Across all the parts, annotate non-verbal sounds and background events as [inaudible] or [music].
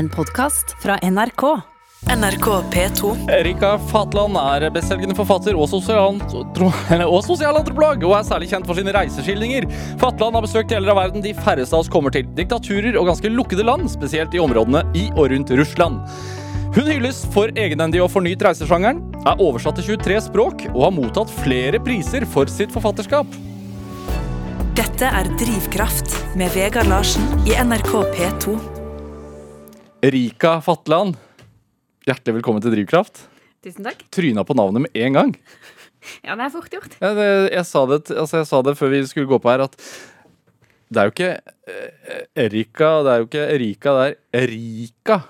En podkast fra NRK. NRK P2. Erika Fatland er bestselgende forfatter og, eller- og sosialantropolog, og er særlig kjent for sine reiseskildringer. Fatland har besøkt deler av verden de færreste av oss kommer til. Diktaturer og ganske lukkede land, spesielt i områdene i og rundt Russland. Hun hylles for egenhendig og fornyet reisesjangeren, er oversatt til 23 språk og har mottatt flere priser for sitt forfatterskap. Dette er Drivkraft med Vegard Larsen i NRK P2. Erika Fatland, hjertelig velkommen til Drivkraft. Tusen takk. Tryna på navnet med en gang. Ja, det er fort gjort. Ja, det, jeg, sa det, altså jeg sa det før vi skulle gå på her, at det er jo ikke eh, Erika, det er jo ikke Erika, det er Erika.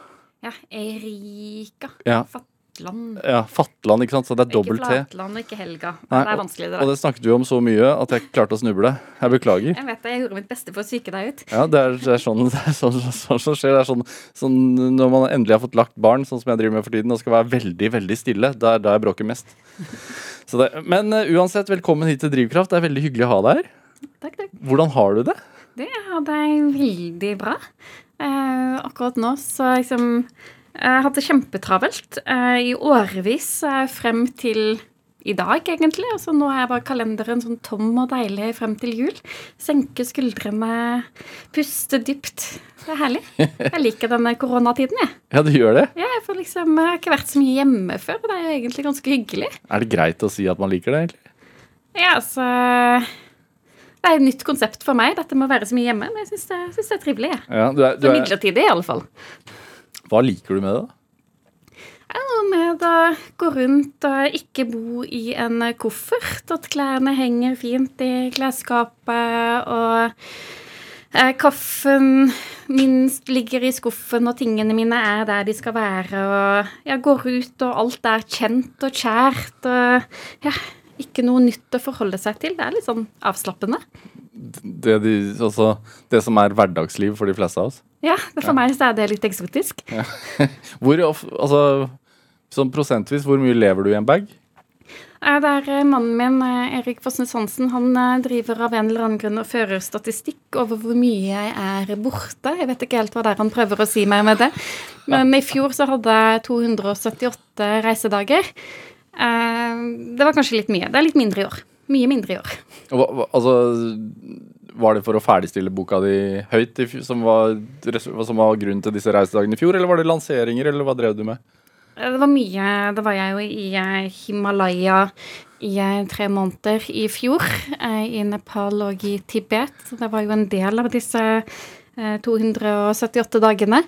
Ja, Erika. Ja, Fatland. Ja Fatland, ikke sant? Så det er Ikke dobbelt T. Flatland og ikke Helga. Nei, det er vanskelig, det Og det snakket vi om så mye at jeg klarte å snuble. Jeg beklager. Jeg vet det, jeg gjorde mitt beste for å psyke deg ut. Ja, det er, det er sånn [laughs] som sånn, sånn, sånn skjer. Det er sånn, sånn når man endelig har fått lagt barn, sånn som jeg driver med for tiden, og skal være veldig, veldig stille. Det er da jeg bråker mest. Så det, men uh, uansett, velkommen hit til Drivkraft. Det er veldig hyggelig å ha deg her. Takk, takk. Hvordan har du det? Det har jeg veldig bra. Uh, akkurat nå så liksom Jeg hadde kjempetravelt eh, i årevis eh, frem til i dag, egentlig. Altså, nå er bare kalenderen sånn tom og deilig frem til jul. Senke skuldrene, puste dypt. Det er herlig. Jeg liker denne koronatiden, jeg. [laughs] Ja, du gjør det? Ja, jeg, får liksom, jeg har ikke vært så mye hjemme før. og Det er jo egentlig ganske hyggelig. Er det greit å si at man liker det, egentlig? Ja, altså Det er et nytt konsept for meg, dette med å være så mye hjemme. Men jeg syns det, det er trivelig. Ja, du er, du er, midlertidig, i alle fall. Hva liker du med det? Det er noe med å gå rundt og ikke bo i en koffert. At klærne henger fint i klesskapet, og eh, kaffen minst ligger i skuffen, og tingene mine er der de skal være. Og jeg går ut, og alt er kjent og kjært. Og ja, ikke noe nytt å forholde seg til. Det er litt sånn avslappende. Det, de, altså, det som er hverdagsliv for de fleste av oss? Ja, det ja. meg så er det litt eksotisk. [laughs] Hvor, altså, sånn prosentvis, hvor mye lever du i en bag? Det er eh, mannen min, eh, Erik Fossnes Hansen, han eh, driver av en eller annen grunn og fører statistikk over hvor mye jeg er borte. Jeg vet ikke helt hva det er han prøver å si meg med det. Men i fjor så hadde jeg 278 reisedager. Eh, Det var kanskje litt mye. Det er litt mindre i år. Mye mindre i år. Hva, hva, altså, var det for å ferdigstille boka di høyt i som var, som var grunnen til disse reisedagene i fjor, eller var det lanseringer, eller hva drev du med? Eh, Det var mye Da var jeg jo i eh, Himalaya i tre måneder i fjor. I Nepal og i Tibet. Det var jo en del av disse eh, 278 dagene.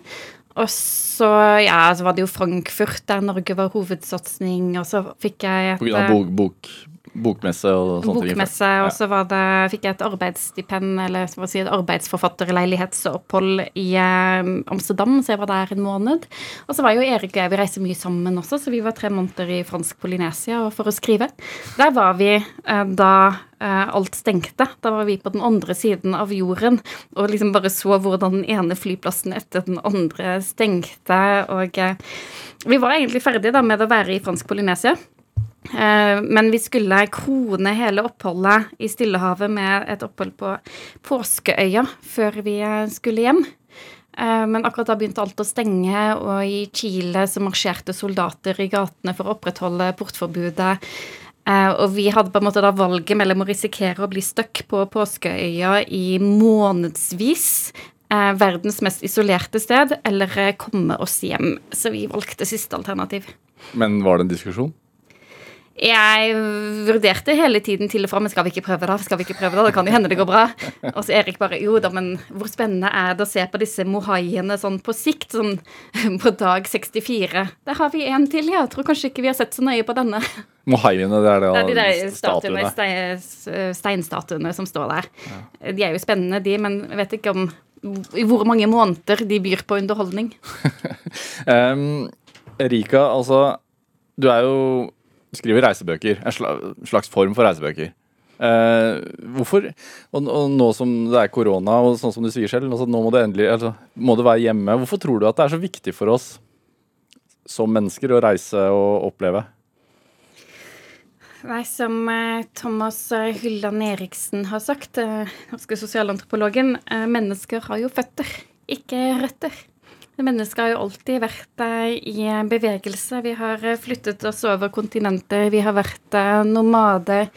Og så, ja, så var det jo Frankfurt, der Norge var hovedsatsing. Og så fikk jeg På et grunn av eh, bok, bok, bokmesse og sånne ting? bokmesse, og så var det, fikk jeg et arbeidsstipend, eller hva si et arbeidsforfatterleilighetsopphold i eh, Amsterdam, så jeg var der en måned. Og så var jo Erik og jeg, vi reiser mye sammen også, så vi var tre måneder i fransk Polynesia for å skrive. Der var vi eh, da eh, alt stengte. Da var vi på den andre siden av jorden og liksom bare så hvordan den ene flyplassen etter den andre stengte, og vi var egentlig ferdige da med å være i fransk Polynesia. Eh, Men vi skulle krone hele oppholdet i Stillehavet med et opphold på Påskeøya før vi eh, skulle hjem. Eh, Men akkurat da begynte alt å stenge, og i Chile så marsjerte soldater i gatene for å opprettholde portforbudet. Og vi hadde på en måte da valget mellom å risikere å bli stuck på Påskeøya i månedsvis, verdens mest isolerte sted, eller komme oss hjem. Så vi valgte siste alternativ. Men var det en diskusjon? Jeg vurderte hele tiden til og fra, men skal vi ikke prøve da? Skal vi ikke prøve da? Det kan jo hende det går bra. Og så Erik bare jo da, men hvor spennende er det å se på disse mohaiene sånn på sikt, sånn [laughs] på dag 64? Der har vi en til, ja. jeg tror kanskje ikke vi har sett så nøye på denne. Mohaiene, det er det, Det er de der statuene, statuene. steinstatuene som står der. De er jo spennende, de, men jeg vet ikke om i hvor mange måneder de byr på underholdning. [laughs] Um, Erika, altså Du er jo skriver reisebøker. En slags form for reisebøker. Eh, hvorfor og, og nå som det er korona, og sånn som du sier selv, altså nå må det endelig altså, må det være hjemme. Hvorfor tror du at det er så viktig for oss som mennesker å reise og oppleve? Nei, som eh, Thomas eh, Hylland Eriksen har sagt, eh, norske sosialantropologen, eh, mennesker har jo føtter, ikke røtter. Mennesket har jo alltid vært eh, i bevegelse. Vi har eh, flyttet oss over kontinenter, vi har vært eh, nomader.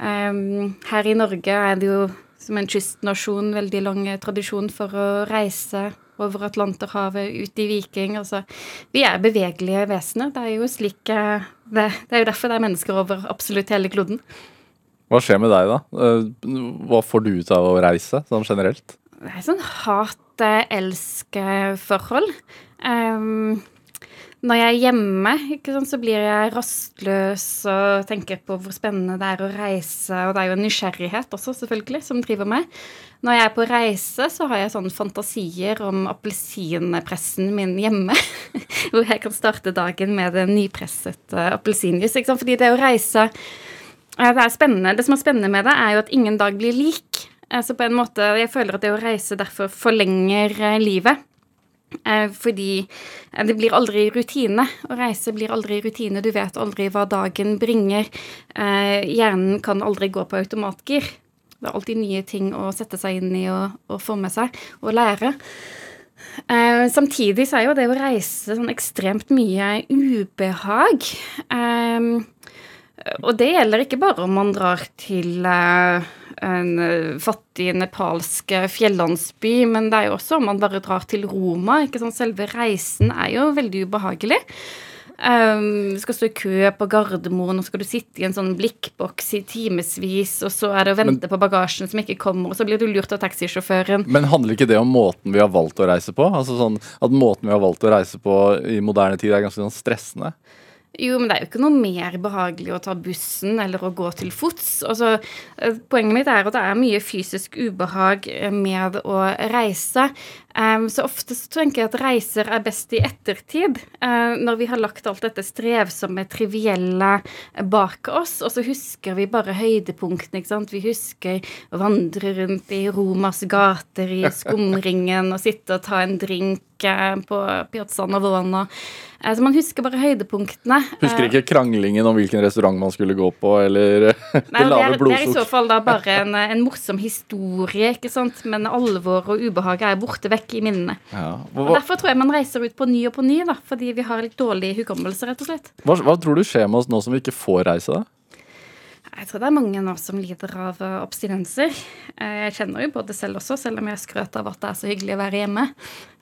Um, her i Norge er det jo som en kystnasjon veldig lang tradisjon for å reise over Atlanterhavet, ut i Viking. Altså, vi er bevegelige vesener. Det er jo slik det, det er jo derfor det er mennesker over absolutt hele kloden. Hva skjer med deg, da? Hva får du ut av å reise, sånn generelt? Er sånn hat-elsk-forhold. Um, når jeg er hjemme, sant, så blir jeg rastløs og tenker på hvor spennende det er å reise. Og det er jo en nysgjerrighet også, selvfølgelig, som driver meg. Når jeg er på reise, så har jeg sånne fantasier om appelsinpressen min hjemme. [laughs] hvor jeg kan starte dagen med det nypressede appelsinjuice. Fordi det å reise det er spennende. Det som er spennende med det, er jo at ingen dag blir lik. Så på en måte, Jeg føler at det å reise derfor forlenger eh, livet. Eh, fordi eh, det blir aldri rutine. Å reise blir aldri rutine. Du vet aldri hva dagen bringer. Hjernen kan aldri gå på automatgir. Det er alltid nye ting å sette seg inn i og, og få med seg og lære. samtidig så er jo det å reise sånn ekstremt mye ubehag. og det gjelder ikke bare om man drar til en eh, fattig nepalsk fjellandsby, men det er jo også om man bare drar til Roma. ikke sant? Selve reisen er jo veldig ubehagelig. Um, skal stå i kø på Gardermoen, og skal du sitte i en sånn blikkboks i timevis, og så er det å vente men, på bagasjen som ikke kommer, og så blir du lurt av taxisjåføren. Men handler ikke det om måten vi har valgt å reise på? Altså sånn At måten vi har valgt å reise på i moderne tid er ganske sånn stressende? Jo, men det er jo ikke noe mer behagelig å ta bussen eller å gå til fots. Altså, eh, poenget mitt er at det er mye fysisk ubehag eh, med å reise. Um, så ofte så tenker jeg at reiser er best i ettertid, uh, når vi har lagt alt dette strevsomme, trivielle bak oss, og så husker vi bare høydepunktene, ikke sant. Vi husker å vandre rundt i Romas gater i [laughs] skumringen og sitte og ta en drink på Piazza Navona. så man husker bare høydepunktene. Husker ikke kranglingen om hvilken restaurant man skulle gå på, eller det lave blodsukkeret. Det er i så fall da bare en, en, morsom historie, ikke sant. Men alvor og ubehag er borte vekk i minnene. Ja. Hva, og Derfor tror jeg man reiser ut på ny og på ny, da. Fordi vi har litt dårlig hukommelse, rett og slett. Hva, hva tror du skjer med oss nå som vi ikke får reise, da? Jeg tror det er mange nå som lider av abstinenser. Eh, jeg kjenner jo på det selv også, selv om jeg skrøt av at det er så hyggelig å være hjemme.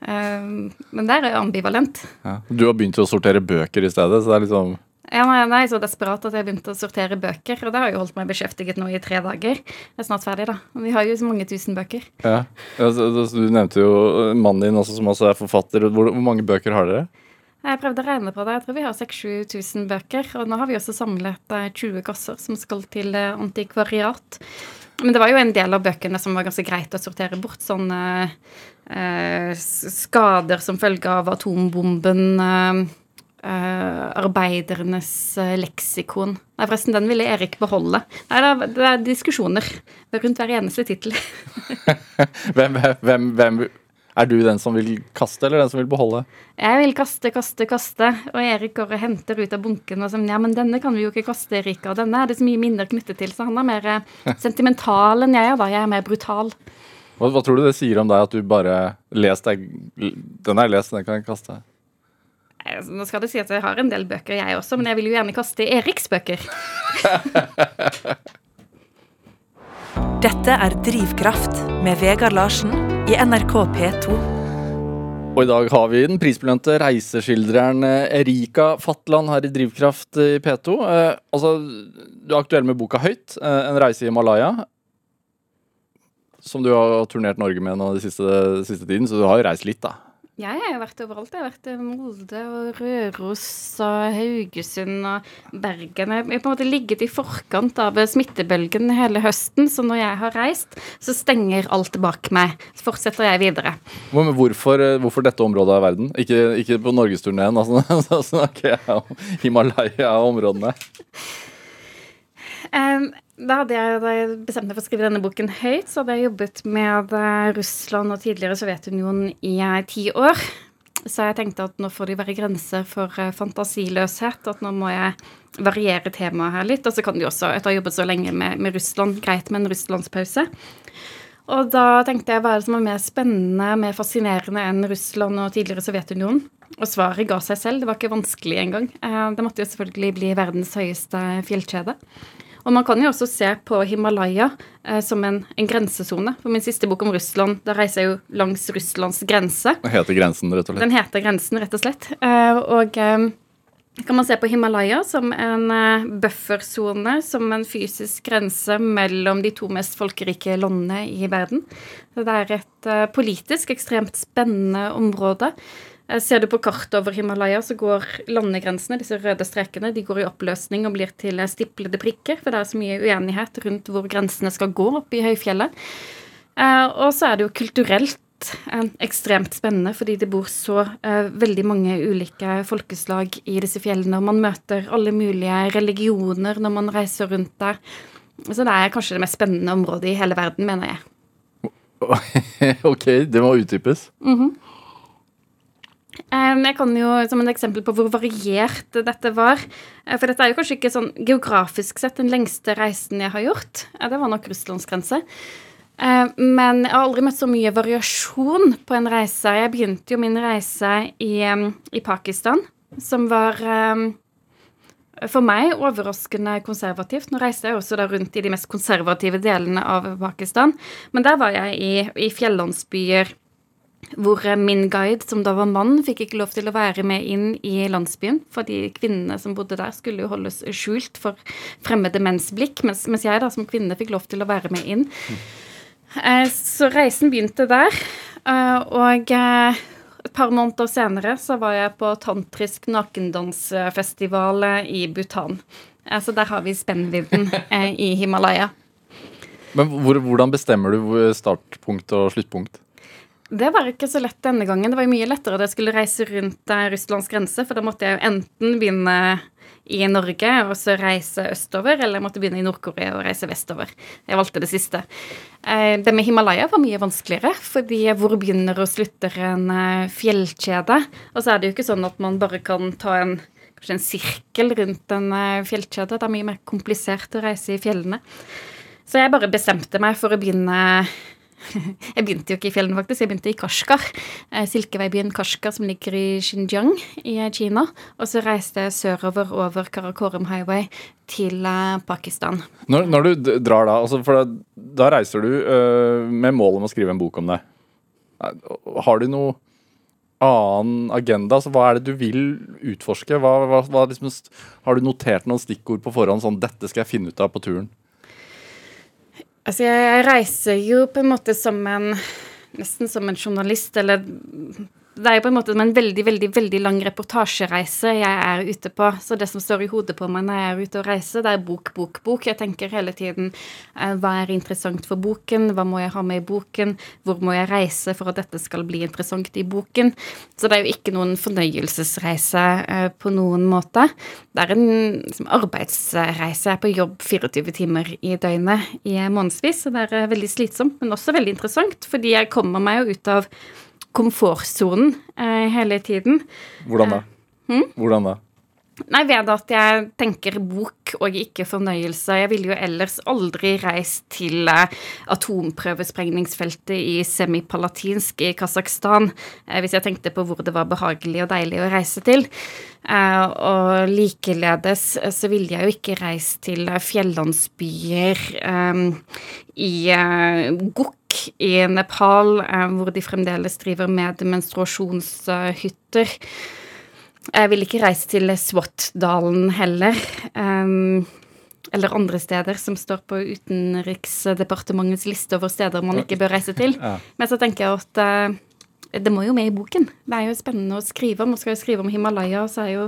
Eh, men der er jeg ambivalent. Ja. Du har begynt å sortere bøker i stedet, så det er liksom ja, nei, nei, så desperat at jeg begynte å sortere bøker. Og det har jo holdt meg beskjeftiget nå i tre dager. Jeg er snart ferdig, da. Vi har jo så mange tusen bøker. Ja, Du nevnte jo mannen din også, som også er forfatter. Hvor, hvor mange bøker har dere? Jeg prøvde å regne på det. Jeg tror vi har 6000-7000 bøker. Og nå har vi også samlet 20 eh, kasser som skal til eh, antikvariat. Men det var jo en del av bøkene som var ganske greit å sortere bort. Sånne eh, skader som følge av atombomben. Eh, eh, arbeidernes eh, leksikon. Nei, forresten, den ville Erik beholde. Nei, det er, det er diskusjoner rundt hver eneste tittel. [laughs] hvem, hvem, hvem er du den som vil kaste, eller den som vil beholde? Jeg vil kaste, kaste, kaste. Og Erik går og henter ut av bunken og sier ja, men denne kan vi jo ikke kaste, Erika. Og denne er det så mye minner knyttet til, så han er mer eh, [laughs] sentimental enn jeg er, da. Jeg er mer brutal. Hva, hva, tror du det sier om deg at du bare les deg Den er lest, den kan jeg kaste. Altså, nå skal det si at jeg har en del bøker, jeg også, men jeg vil jo gjerne kaste Eriks bøker. [laughs] Dette er Drivkraft med Vegard Larsen i NRK P2. Og i dag har vi den prisbelønte reiseskildreren eh, Erika Fatland her i Drivkraft i P2. Eh, altså, du er aktuell med boka Høyt, eh, en reise i Himalaya. Som du har turnert Norge med nå den siste, siste tiden, så du har jo reist litt, da. Ja, jeg har vært overalt. Jeg har vært i Molde og Røros og Haugesund og Bergen. Jeg har på en måte ligget i forkant av smittebølgen hele høsten, så når jeg har reist, så stenger alt bak meg. Så fortsetter jeg videre. Men hvorfor, hvorfor dette området av verden? Ikke, ikke på norgesturneen, [laughs] altså, så snakker jeg om Himalaya-områdene. [laughs] Um, da hadde jeg, da jeg bestemte meg for å skrive denne boken høyt, så hadde jeg jobbet med eh, Russland og tidligere Sovjetunionen i eh, ti år. Så jeg tenkte at nå får det være grenser for eh, fantasiløshet. At nå må jeg variere temaet her litt. Og så kan det også, etter å ha jobbet så lenge med, med Russland, greit med en russlandspause. Og da tenkte jeg hva er det som er mer spennende, mer fascinerende enn Russland og tidligere Sovjetunionen? Og svaret ga seg selv. Det var ikke vanskelig engang. Det måtte jo selvfølgelig bli verdens høyeste fjellkjede. Og man kan jo også se på Himalaya eh, som en, en grensesone. For min siste bok om Russland, da reiser jeg jo langs Russlands grense. Den heter grensen, rett og slett. Den heter Grensen, rett og slett. Eh, og eh, kan man se på Himalaya som en eh, buffersone, som en fysisk grense mellom de to mest folkerike landene i verden. Det er et eh, politisk ekstremt spennende område. Eh, ser du på kartet over Himalaya, så går landegrensene, disse røde strekene, de går i oppløsning og blir til stiplede prikker, for det er så mye uenighet rundt hvor grensene skal gå oppe i høyfjellet. Og så er det jo kulturelt ekstremt spennende, fordi det bor så veldig mange ulike folkeslag i disse fjellene. Og man møter alle mulige religioner når man reiser rundt der. Så det er kanskje det mest spennende området i hele verden, mener jeg. [laughs] ok, det må utdypes. Mm -hmm. Jeg kan jo, som en eksempel på hvor variert dette var eh, For dette er jo kanskje ikke sånn geografisk sett den lengste reisen jeg har gjort. Det var nok Russlands grense. Eh, men jeg har aldri møtt så mye variasjon på en reise. Jeg begynte jo min reise i, i Pakistan, som var for meg overraskende konservativt. Nå reiste jeg også da rundt i de mest konservative delene av Pakistan. Men der var jeg i, i fjellandsbyer hvor min guide, som da var mann, fikk ikke lov til å være med inn i landsbyen, fordi kvinnene som bodde der, skulle jo holdes skjult for fremmede menns blikk, mens, mens jeg da som kvinne fikk lov til å være med inn. Eh, så reisen begynte der. Eh, og eh, et par måneder senere så var jeg på tantrisk nakendansfestival i Bhutan. Så der har vi spennvidden i Himalaya. Men hvordan bestemmer du startpunkt og sluttpunkt? Det var ikke så lett denne gangen. Det var mye lettere da jeg skulle reise rundt Russlands grense, for da måtte jeg enten begynne i Norge og så reise østover, eller jeg måtte begynne i Nord-Korea og reise vestover. Jeg valgte det siste. Eh, det med Himalaya var mye vanskeligere, fordi hvor begynner og slutter en eh, fjellkjede? Og så er det jo ikke sånn at man bare kan ta en en sirkel rundt en eh, fjellkjede. Det er mye mer komplisert å reise i fjellene. Så jeg bare bestemte meg for å begynne [laughs] Jeg begynte jo ikke i fjellene, faktisk. Jeg begynte i Kashgar. Eh, Silkeveibyen Kashgar som ligger i Xinjiang i eh, Kina. Og så reiste jeg sørover over Karakorum Highway til eh, Pakistan. Når, når du drar da, altså for da, da reiser du uh, med mål om å skrive en bok om det. Har du noe annen agenda? Altså, hva er det du vil utforske? Hva, hva, hva liksom, har du notert noen stikkord på forhånd? Sånn 'dette skal jeg finne ut av på turen'? Altså, jeg reiser jo på en måte som en Nesten som en journalist, eller det er jo på en måte en veldig veldig, veldig lang reportasjereise jeg er ute på. Så det som står i hodet på meg når jeg er ute og reiser, det er bok, bok, bok. Jeg tenker hele tiden eh, hva er interessant for boken, hva må jeg ha med i boken, hvor må jeg reise for at dette skal bli interessant i boken. Så det er jo ikke noen fornøyelsesreise eh, på noen måte. Det er en liksom, arbeidsreise. Jeg er på jobb 24 timer i døgnet i månedsvis, så det er eh, veldig slitsomt, men også veldig interessant, fordi jeg kommer meg jo ut av komfortsonen eh, hele tiden. Hvordan da? Eh, hmm? Hvordan da? Nei, ved at jeg tenker bok og ikke fornøyelse. Jeg ville jo ellers aldri reist til eh, atomprøvesprengningsfeltet i Semipalatinsk i Kasakhstan hvis jeg tenkte på hvor det var behagelig og deilig å reise til. Eh, og likeledes så ville jeg jo ikke reist til fjellandsbyer i Gok i Nepal, hvor de fremdeles driver med menstruasjonshytter. Jeg vil ikke reise til Swat-dalen heller. Um, eller andre steder som står på Utenriksdepartementets liste over steder man ikke bør reise til. Men så tenker jeg at uh, det må jo med i boken. Det er jo spennende å skrive om. Man skal jo skrive om Himalaya, og så er jo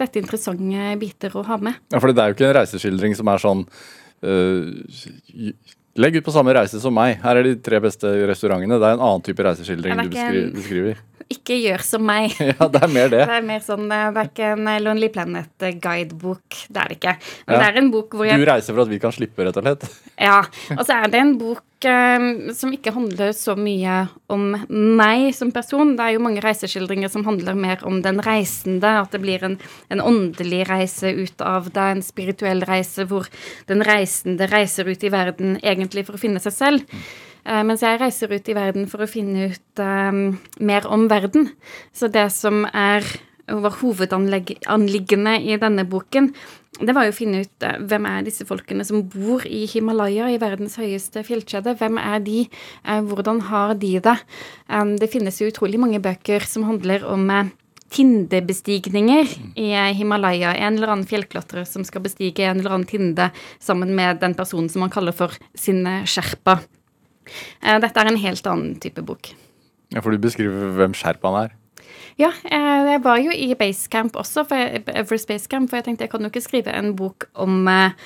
dette interessante biter å ha med. Ja, for det er jo ikke en reiseskildring som er sånn uh, Legg ut på samme reise som meg. Her er de tre beste restaurantene. Det er en annen type reiseskildring du beskriver ikke gjør som meg. [laughs] Ja, Det er mer det. Det er mer sånn, eh, det er ikke en eh, Lonely Planet-guidebok. Det er det ikke. Men ja. det er en bok hvor jeg Du reiser for at vi kan slippe, rett og slett? Ja. Og så er det en bok som ikke handler så mye om meg som person. Det er jo mange reiseskildringer som handler mer om den reisende. At det blir en, en åndelig reise ut av det, en spirituell reise hvor den reisende reiser ut i verden egentlig for å finne seg selv. Eh, mens jeg reiser ut i verden for å finne ut um, mer om verden. Så det som er var hovedanliggende i denne boken, det var jo å finne ut uh, hvem er disse folkene som bor i Himalaya, i verdens høyeste fjellkjede. Hvem er de? Uh, hvordan har de det? Um, det finnes jo utrolig mange bøker som handler om tindebestigninger i Himalaya. En eller annen fjellklatrer som skal bestige en eller annen tinde sammen med den personen som man kaller for sin sherpa. Eh, dette er en helt annen type bok. Ja, For du beskriver hvem sherpaen er? Ja, eh, jeg var jo i Basecamp også, for Everest Basecamp, for jeg tenkte jeg kan jo ikke skrive en bok om eh,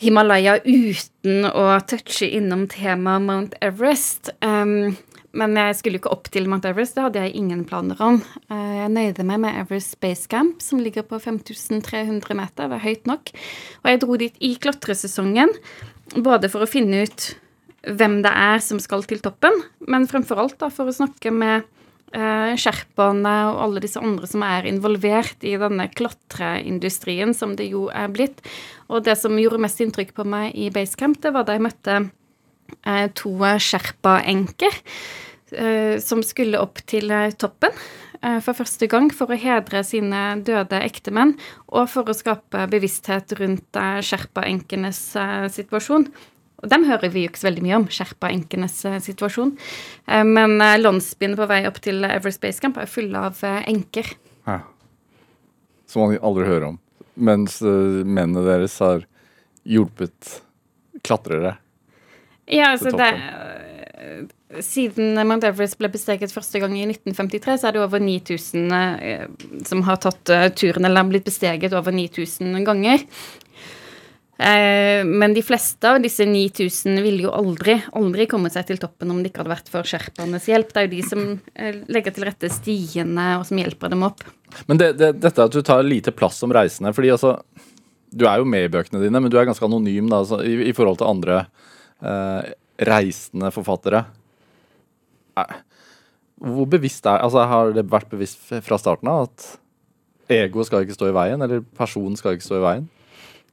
Himalaya uten å touche innom temaet Mount Everest. Um, men jeg skulle jo ikke opp til Mount Everest, det hadde jeg ingen planer om. Eh, jeg nøyde meg med Everest Base Camp, som ligger på 5300 meter. Det er høyt nok. Og jeg dro dit i klatresesongen, både for å finne ut hvem det er som skal til toppen, men fremfor alt da, for å snakke med sherpaene og alle disse andre som er involvert i denne klatreindustrien, som det jo er blitt. Og det som gjorde mest inntrykk på meg i Basecamp, det var da jeg møtte Eh, to sherpa-enker eh, som skulle opp til eh, toppen for første gang for å hedre sine døde ektemenn, og for å skape bevissthet rundt sherpa-enkenes situasjon. Og dem hører vi jo ikke så veldig mye om, skjerpa enkenes situasjon. Men landsbyene på vei opp til Everest Base Camp er fulle av enker. Ja. Som man aldri hører om. Mens mennene deres har hjulpet klatrere ja, altså det eh, Siden Mount Everest ble besteget første gang i 1953, så er det over 9000 eh, som har tatt turen, eller har blitt besteget over 9000 ganger. Eh, men de fleste av disse 9000 ville jo aldri, aldri kommet seg til toppen om det ikke hadde vært for sherpaenes hjelp. Det er jo de som eh, legger til rette stiene, og som hjelper dem opp. Men det, det, dette at du tar lite plass som reisende, fordi altså Du er jo med i bøkene dine, men du er ganske anonym da, altså, i, i forhold til andre eh, reisende forfattere. Eh, hvor bevisst er altså Har det vært bevisst fra starten av at ego skal ikke stå i veien, eller personen skal ikke stå i veien?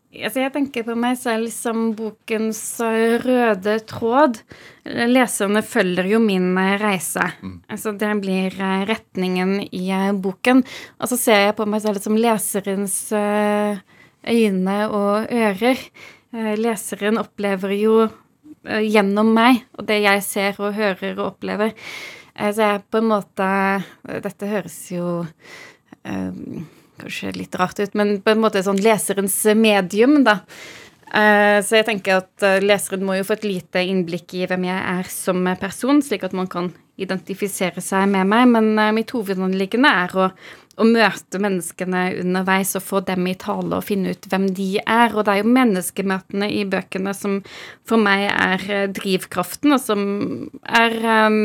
Altså jeg tenker på meg selv som bokens røde tråd. Leserne følger jo min reise. Mm. Altså det blir eh, retningen i eh, boken. Og så ser jeg på meg selv som leserens øyne og ører. Leseren opplever jo Eh, gjennom meg og det jeg ser og hører og opplever. Eh, så jeg på en måte Dette høres jo kanskje litt rart ut, men på en måte sånn leserens medium, da. Uh, så jeg tenker at uh, leseren må jo få et lite innblikk i hvem jeg er som person, slik at man kan identifisere seg med meg, men mitt hovedanliggende er å å møte menneskene underveis og få dem i tale og finne ut hvem de er. Og det er jo menneskemøtene i bøkene som for meg er eh, drivkraften, og som er um,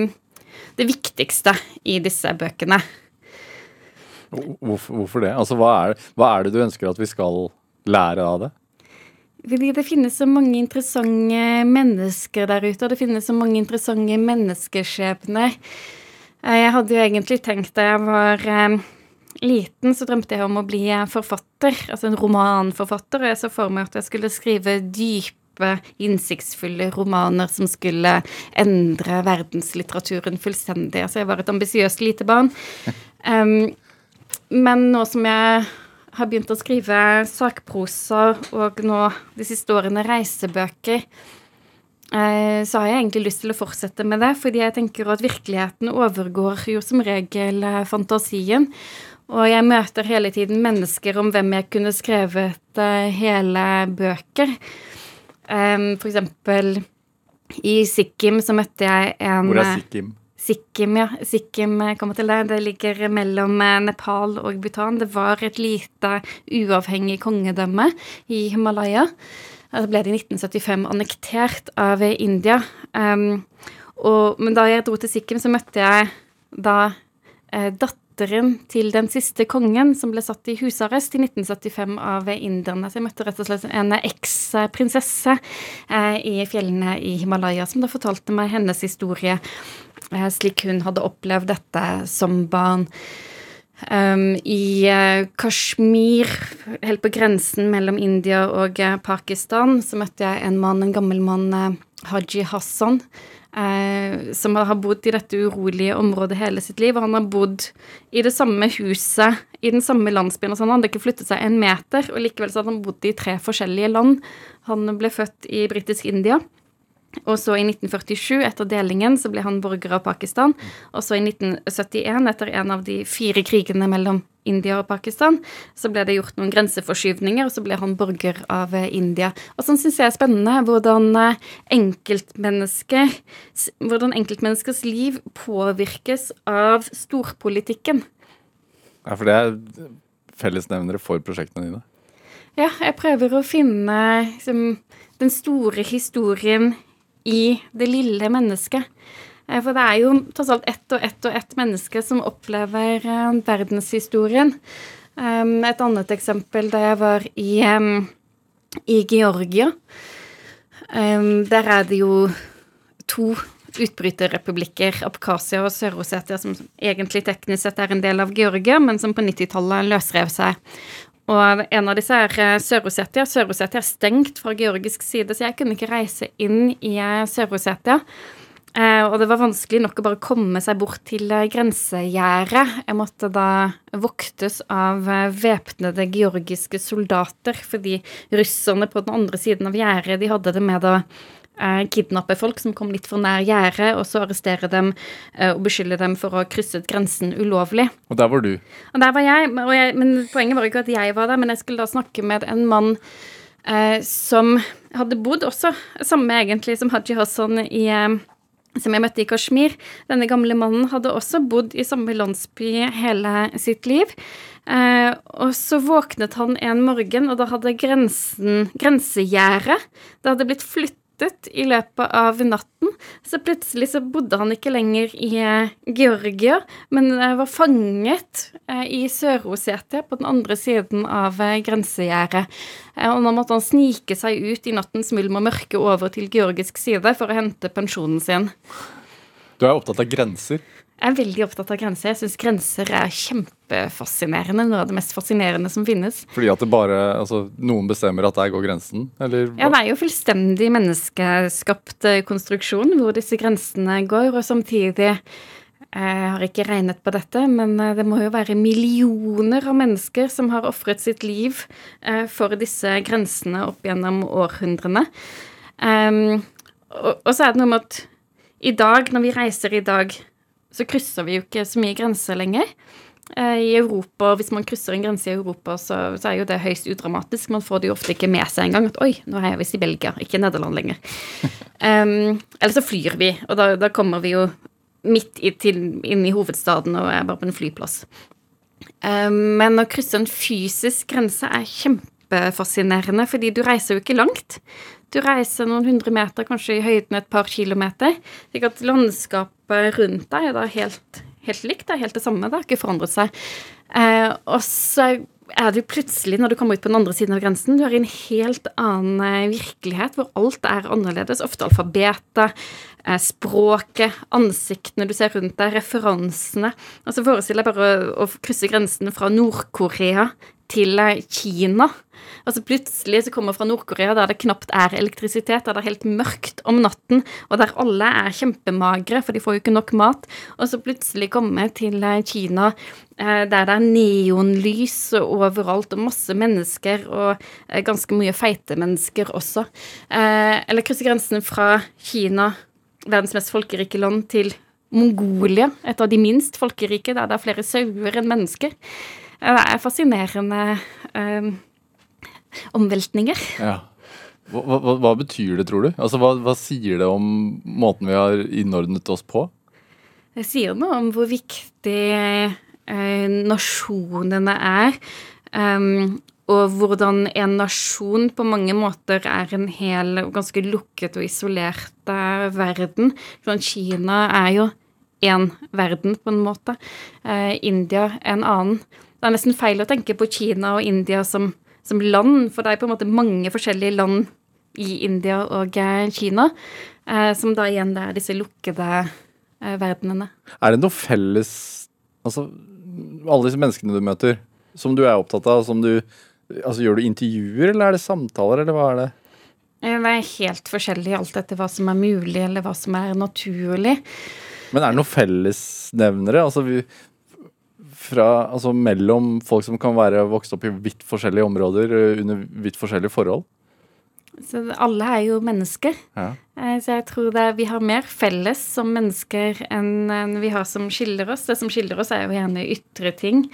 det viktigste i disse bøkene. Hvorfor, det? Altså, hva er, hva er det du ønsker at vi skal lære av det? Fordi det finnes så mange interessante mennesker der ute, og det finnes så mange interessante menneskeskjebner. Eh, jeg hadde jo egentlig tenkt da jeg var liten så drømte jeg om å bli forfatter, altså en romanforfatter, og jeg så for meg at jeg skulle skrive dype, innsiktsfulle romaner som skulle endre verdenslitteraturen fullstendig. Altså jeg var et ambisiøst lite barn. [laughs] Um, men nå som jeg har begynt å skrive sakprosa og nå de siste årene reisebøker, eh, så har jeg egentlig lyst til å fortsette med det, fordi jeg tenker at virkeligheten overgår jo som regel fantasien. Og jeg møter hele tiden mennesker om hvem jeg kunne skrevet uh, hele bøker. For eksempel i Sikkim så møtte jeg en Hvor er Sikkim? Sikkim, ja. Sikkim kommer til det. Det ligger mellom eh, Nepal og Bhutan. Det var et lite uavhengig kongedømme i Himalaya. Det ble det i 1975 annektert av India. Um, og, men da jeg dro til Sikkim, så møtte jeg da eh, datteren datteren til den siste kongen som ble satt i husarrest i 1975 av inderne. Så jeg møtte rett og slett en eksprinsesse eh, i fjellene i Himalaya som da fortalte meg hennes historie eh, slik hun hadde opplevd dette som barn. Um, I uh, Kashmir, helt på grensen mellom India og uh, Pakistan, så møtte jeg en mann, en gammel mann uh, Haji Hassan, eh, som har bodd i dette urolige området hele sitt liv. Og han har bodd i det samme huset, i den samme landsbyen. og sånn. Han hadde ikke flyttet seg en meter, og likevel så hadde han bodd i tre forskjellige land. Han ble født i britisk India. Og så i 1947, etter delingen, så ble han borger av Pakistan. Og så i 1971, etter en av de fire krigene mellom India og Pakistan, så ble det gjort noen grenseforskyvninger, og så ble han borger av eh, India. Og sånn syns jeg er spennende hvordan eh, enkeltmennesker Hvordan enkeltmenneskers liv påvirkes av storpolitikken. Ja, for det er fellesnevnere for prosjektene dine? Ja, jeg prøver å finne liksom, den store historien i det lille mennesket. Eh, for det er jo tross alt ett og ett og ett menneske som opplever uh, verdenshistorien. Um, et annet eksempel da jeg var i, i Georgia. Der er det jo to utbryterrepublikker, Abkhasia og Sør-Osetia, som egentlig teknisk sett er en del av Georgia, men som på 90-tallet løsrev seg. Og en av disse er eh, Sør-Ossetia. Sør-Ossetia er stengt fra georgisk side, så jeg kunne ikke reise inn i eh, Sør-Ossetia. Eh, og det var vanskelig nok å bare komme seg bort til grensegjerdet. Jeg måtte da voktes av væpnede georgiske soldater, fordi russerne på den andre siden av gjerdet, de hadde det med å kidnappe folk som kom litt for nær gjerdet, og så arrestere dem eh, og beskylde dem for å ha krysset grensen ulovlig. Og der var du? Og der var jeg, jeg, men poenget var ikke at jeg var der, men jeg skulle da snakke med en mann eh, som hadde bodd også, samme egentlig som Haji Hassan i eh, som jeg møtte i Kashmir. Denne gamle mannen hadde også bodd i samme landsby hele sitt liv. Eh, og så våknet han en morgen, og da hadde grensen, grensegjerdet Det hadde blitt flyttet flyttet i løpet av natten. Så plutselig så bodde han ikke lenger i eh, Georgia, men eh, var fanget eh, i Sør-Osetia på den andre siden av grensegjerdet. Og nå måtte han snike seg ut i nattens mulm og mørke over til georgisk side for å hente pensjonen sin. Du er opptatt av grenser? Jeg er veldig opptatt av grenser. Jeg syns grenser er kjempefascinerende. Noe av det mest fascinerende som finnes. Fordi at det bare, altså, noen bestemmer at der går grensen? Eller? Ja, det er jo fullstendig menneskeskapt eh, konstruksjon hvor disse grensene går. Og samtidig jeg eh, har ikke regnet på dette, men eh, det må jo være millioner av mennesker som har ofret sitt liv for disse grensene opp gjennom århundrene. Og, og så er det noe med at i dag, når vi reiser i dag så krysser vi jo ikke så mye grenser lenger. Eh, I Europa, Hvis man krysser en grense i Europa, så, så, er jo det høyst udramatisk. Man får det jo ofte ikke med seg engang. At 'oi, nå er jeg visst i Belgia, ikke Nederland lenger'. [laughs] um, eller så flyr vi, og da, da kommer vi jo midt i, til, inn i hovedstaden og er bare på en flyplass. Um, men å krysse en fysisk grense er kjempefascinerende, fordi du reiser jo ikke langt. Du reiser noen hundre meter, kanskje i høyden et par kilometer. slik at landskapet rundt deg er da helt, helt likt. Det er helt det samme. Det har ikke forandret seg. Eh, og så er du plutselig, når du kommer ut på den andre siden av grensen, du er i en helt annen eh, virkelighet hvor alt er annerledes. Ofte alfabetet, eh, språket, ansiktene du ser rundt deg, referansene. Altså Forestill deg bare å, å krysse grensen fra Nord-Korea til eh, Kina. Altså Plutselig så kommer fra Nord-Korea der det knapt er elektrisitet, der det er helt mørkt om natten, og der alle er kjempemagre, for de får jo ikke nok mat. Og så plutselig komme til eh, Kina eh, der det er neonlys overalt, og masse mennesker, og ganske mye feite mennesker også. Eller krysse grensen fra Kina, verdens mest folkerike land, til Mongolia, et av de minst folkerike, der det er flere sauer enn mennesker. Det er fascinerende um, omveltninger. Ja. Hva, hva, hva, betyr det, tror du? Altså, hva, hva, sier det om måten vi har innordnet oss på? Det sier noe om hvor viktig eh, nasjonene er. Um, og hvordan en nasjon på mange måter er en hel ganske lukket og isolert uh, verden. Sånn, Kina er jo én verden, på en måte. Uh, India en annen. Det er nesten feil å tenke på Kina og India som, som land, for det er på en måte mange forskjellige land i India og eh, Kina, eh, som da igjen det er disse lukkede eh, verdenene. Er det noe felles Altså, alle disse menneskene du møter, som du er opptatt av, som du Altså, gjør du intervjuer, eller er det samtaler, eller hva er det? Det er helt forskjellig alt etter hva som er mulig, eller hva som er naturlig. Men er det noen fellesnevnere? Altså, vi, fra, altså mellom folk som kan være vokst opp i vidt forskjellige områder eh, under vidt forskjellige forhold? Så alle er jo mennesker. Ja. Eh, Så jeg tror det vi har mer felles som mennesker enn vi har som skiller oss. Det som skiller oss, er jo gjerne ytre ting.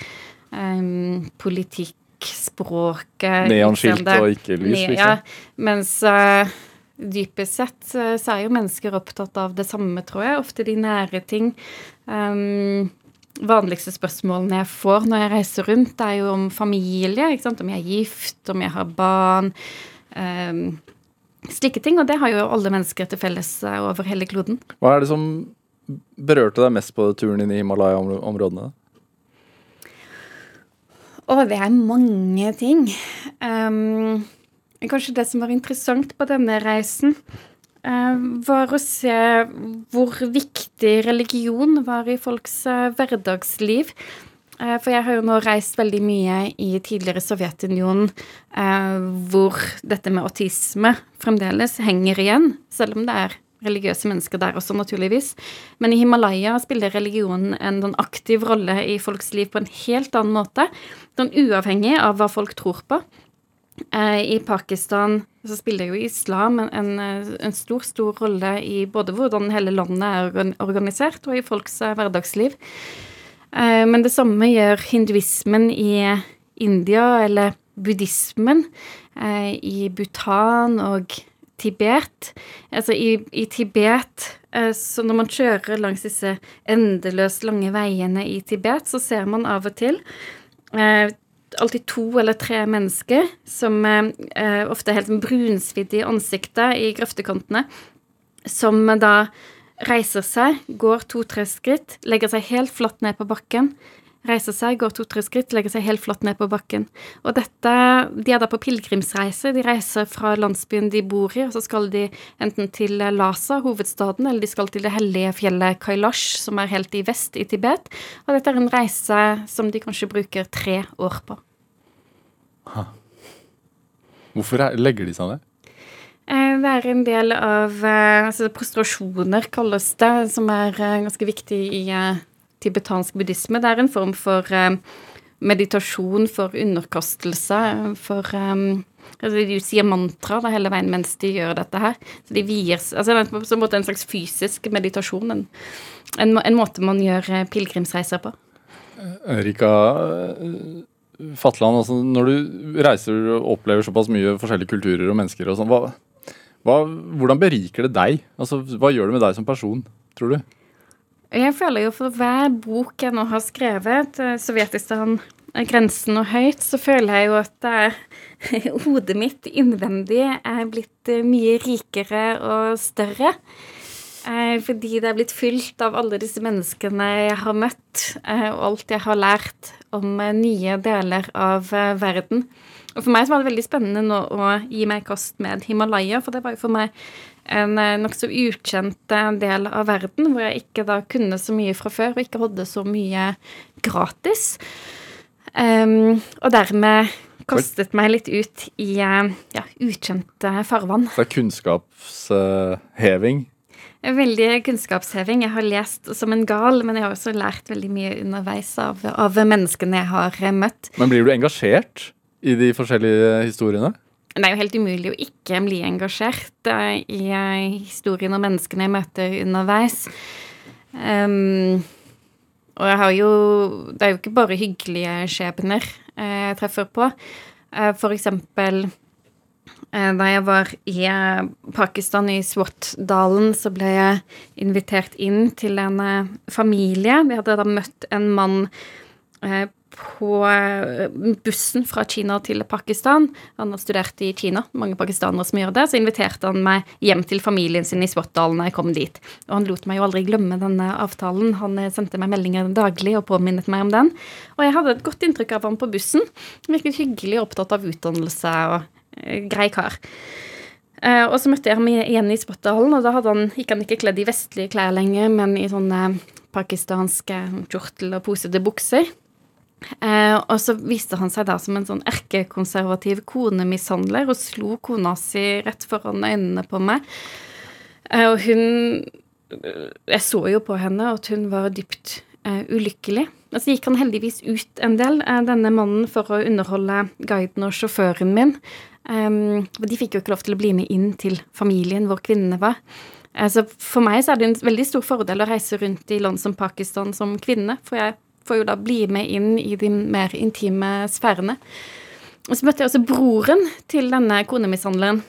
Um, politikk, språket Neonskilt og ikke lys, liksom. Ja, mens uh, dypest sett så er jo mennesker opptatt av det samme, tror jeg. Ofte de nære ting. Um, vanligste spørsmålene jeg får når jeg reiser rundt, er jo om familie. Om jeg er gift, om jeg har barn. Um, slike ting. Og det har jo alle mennesker til felles eh, over hele kloden. Hva er det som berørte deg mest på turen inn i Himalaya-områdene? Å, det er mange ting. Um, kanskje det som var interessant på denne reisen, var å se hvor viktig religion var i folks eh, hverdagsliv. Eh, For jeg har jo nå reist veldig mye i tidligere Sovjetunionen, eh, hvor dette med autisme fremdeles henger igjen, selv om det er religiøse mennesker der også, naturligvis. Men i Himalaya spiller religionen en aktiv rolle i folks liv på en helt annen måte. Sånn uavhengig av hva folk tror på. Eh, I Pakistan så spiller jo islam en, en, stor, stor rolle i både hvordan hele landet er organisert, og i folks eh, hverdagsliv. Eh, Men det samme gjør hinduismen i India, eller buddhismen i Bhutan og Tibet. Altså i, i Tibet, så når man kjører langs disse endeløst lange veiene i Tibet, så ser man av og til alltid to eller tre mennesker som eh, ofte er helt brunsvidde i ansiktet i grøftekantene, som da reiser seg, går to-tre skritt, legger seg helt flatt ned på bakken, reiser seg, går to-tre skritt, legger seg helt flatt ned på bakken. Og dette, De er da på pilegrimsreise. De reiser fra landsbyen de bor i, og så skal de enten til Lhasa, hovedstaden, eller de skal til det hellige fjellet Kailash, som er helt i vest i Tibet. Og dette er en reise som de kanskje bruker tre år på. Hvorfor er, legger de seg ned? Eh, Det er en del av eh, altså prostrasjoner, kalles det, som er eh, ganske viktig i tibetansk buddhisme. Det er en form for eh, meditasjon, for underkastelse, for eh, altså De sier mantra da, hele veien mens de gjør dette her. Så de vier altså en en slags fysisk meditasjon. En, en, en måte man gjør eh, pilegrimsreiser på. Erika Fatland, altså når du reiser og opplever såpass mye forskjellige kulturer og mennesker og sånn, hva, hva, hvordan beriker det deg? Altså, hva gjør det med deg som person, tror du? Jeg føler jo for hver bok jeg nå har skrevet, eh, 'Sovjetistan er grensen og høyt', så føler jeg jo at det [laughs] hodet mitt innvendig er blitt eh, mye rikere og større. Eh, Fordi det er blitt fylt av alle disse menneskene jeg har møtt, eh, og alt jeg har lært om eh, nye deler av eh, verden. Og for meg så var det veldig spennende nå å gi meg kast med Himalaya, for det var jo for meg en eh, nokså ukjent eh, del av verden, hvor jeg ikke da kunne så mye fra før, og ikke hadde så mye gratis. Um, og dermed kastet meg litt ut i eh, ja, ukjente farvann. Det er kunnskapsheving. Veldig kunnskapsheving. Jeg har lest som en gal, men jeg har også lært veldig mye underveis av, av menneskene jeg har møtt. Men blir du engasjert i de forskjellige historiene? Det er jo helt umulig å ikke bli engasjert eh, i eh, historien og menneskene jeg møter underveis. Um, og jeg har jo Det er jo ikke bare hyggelige skjebner eh, jeg treffer på. For eksempel da jeg var i Pakistan, i Swat-dalen, så ble jeg invitert inn til en familie. Vi hadde da møtt en mann på eh, bussen fra Kina til Pakistan. Han har studert i Kina, mange pakistanere som gjør det. Så inviterte han meg hjem til familien sin i Swat-dalen da jeg kom dit. Og han lot meg jo aldri glemme denne avtalen. Han eh, sendte meg meldinger daglig og påminnet meg om den. Og jeg hadde et godt inntrykk av han på bussen. Virket hyggelig og opptatt av utdannelse og eh, grei kar. Og så møtte jeg ham igjen i Swat-dalen, og da hadde han, gikk han ikke kledd i vestlige klær lenger, men i sånne pakistanske kjortel- og posete bukser. Eh, og så viste han seg da som en sånn erkekonservativ konemishandler og slo kona si rett foran øynene på meg. Eh, og hun Jeg så jo på henne at hun var dypt eh, ulykkelig. Og så gikk han heldigvis ut en del, eh, denne mannen, for å underholde guiden og sjåføren min. Um, de fikk jo ikke lov til å bli med inn til familien hvor kvinnene var. Altså, for meg så er det en veldig stor fordel å reise rundt i land som Pakistan som kvinne, for jeg får jo da bli med inn i de mer intime sfærene. Og så møtte jeg også broren til denne konemishandleren.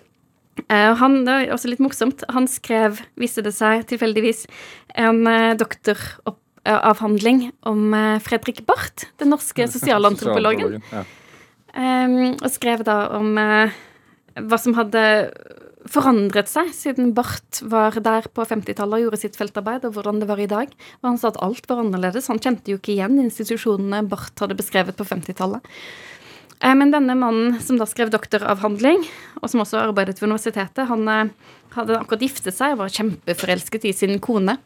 Uh, han, det er også litt morsomt, han skrev, viste det seg tilfeldigvis, en uh, doktoravhandling om uh, Fredrik Barth, den norske [laughs] sosialantropologen. ja. um, og skrev da om hva som hadde forandret seg siden Barth var der på 50-tallet og gjorde sitt feltarbeid, og hvordan det var i dag. Og han sa at alt var annerledes. Han kjente jo ikke igjen institusjonene Barth hadde beskrevet på 50-tallet. Eh, men denne mannen som da skrev doktoravhandling, og som også arbeidet ved universitetet, han eh, hadde akkurat giftet seg og var kjempeforelsket i sin kone,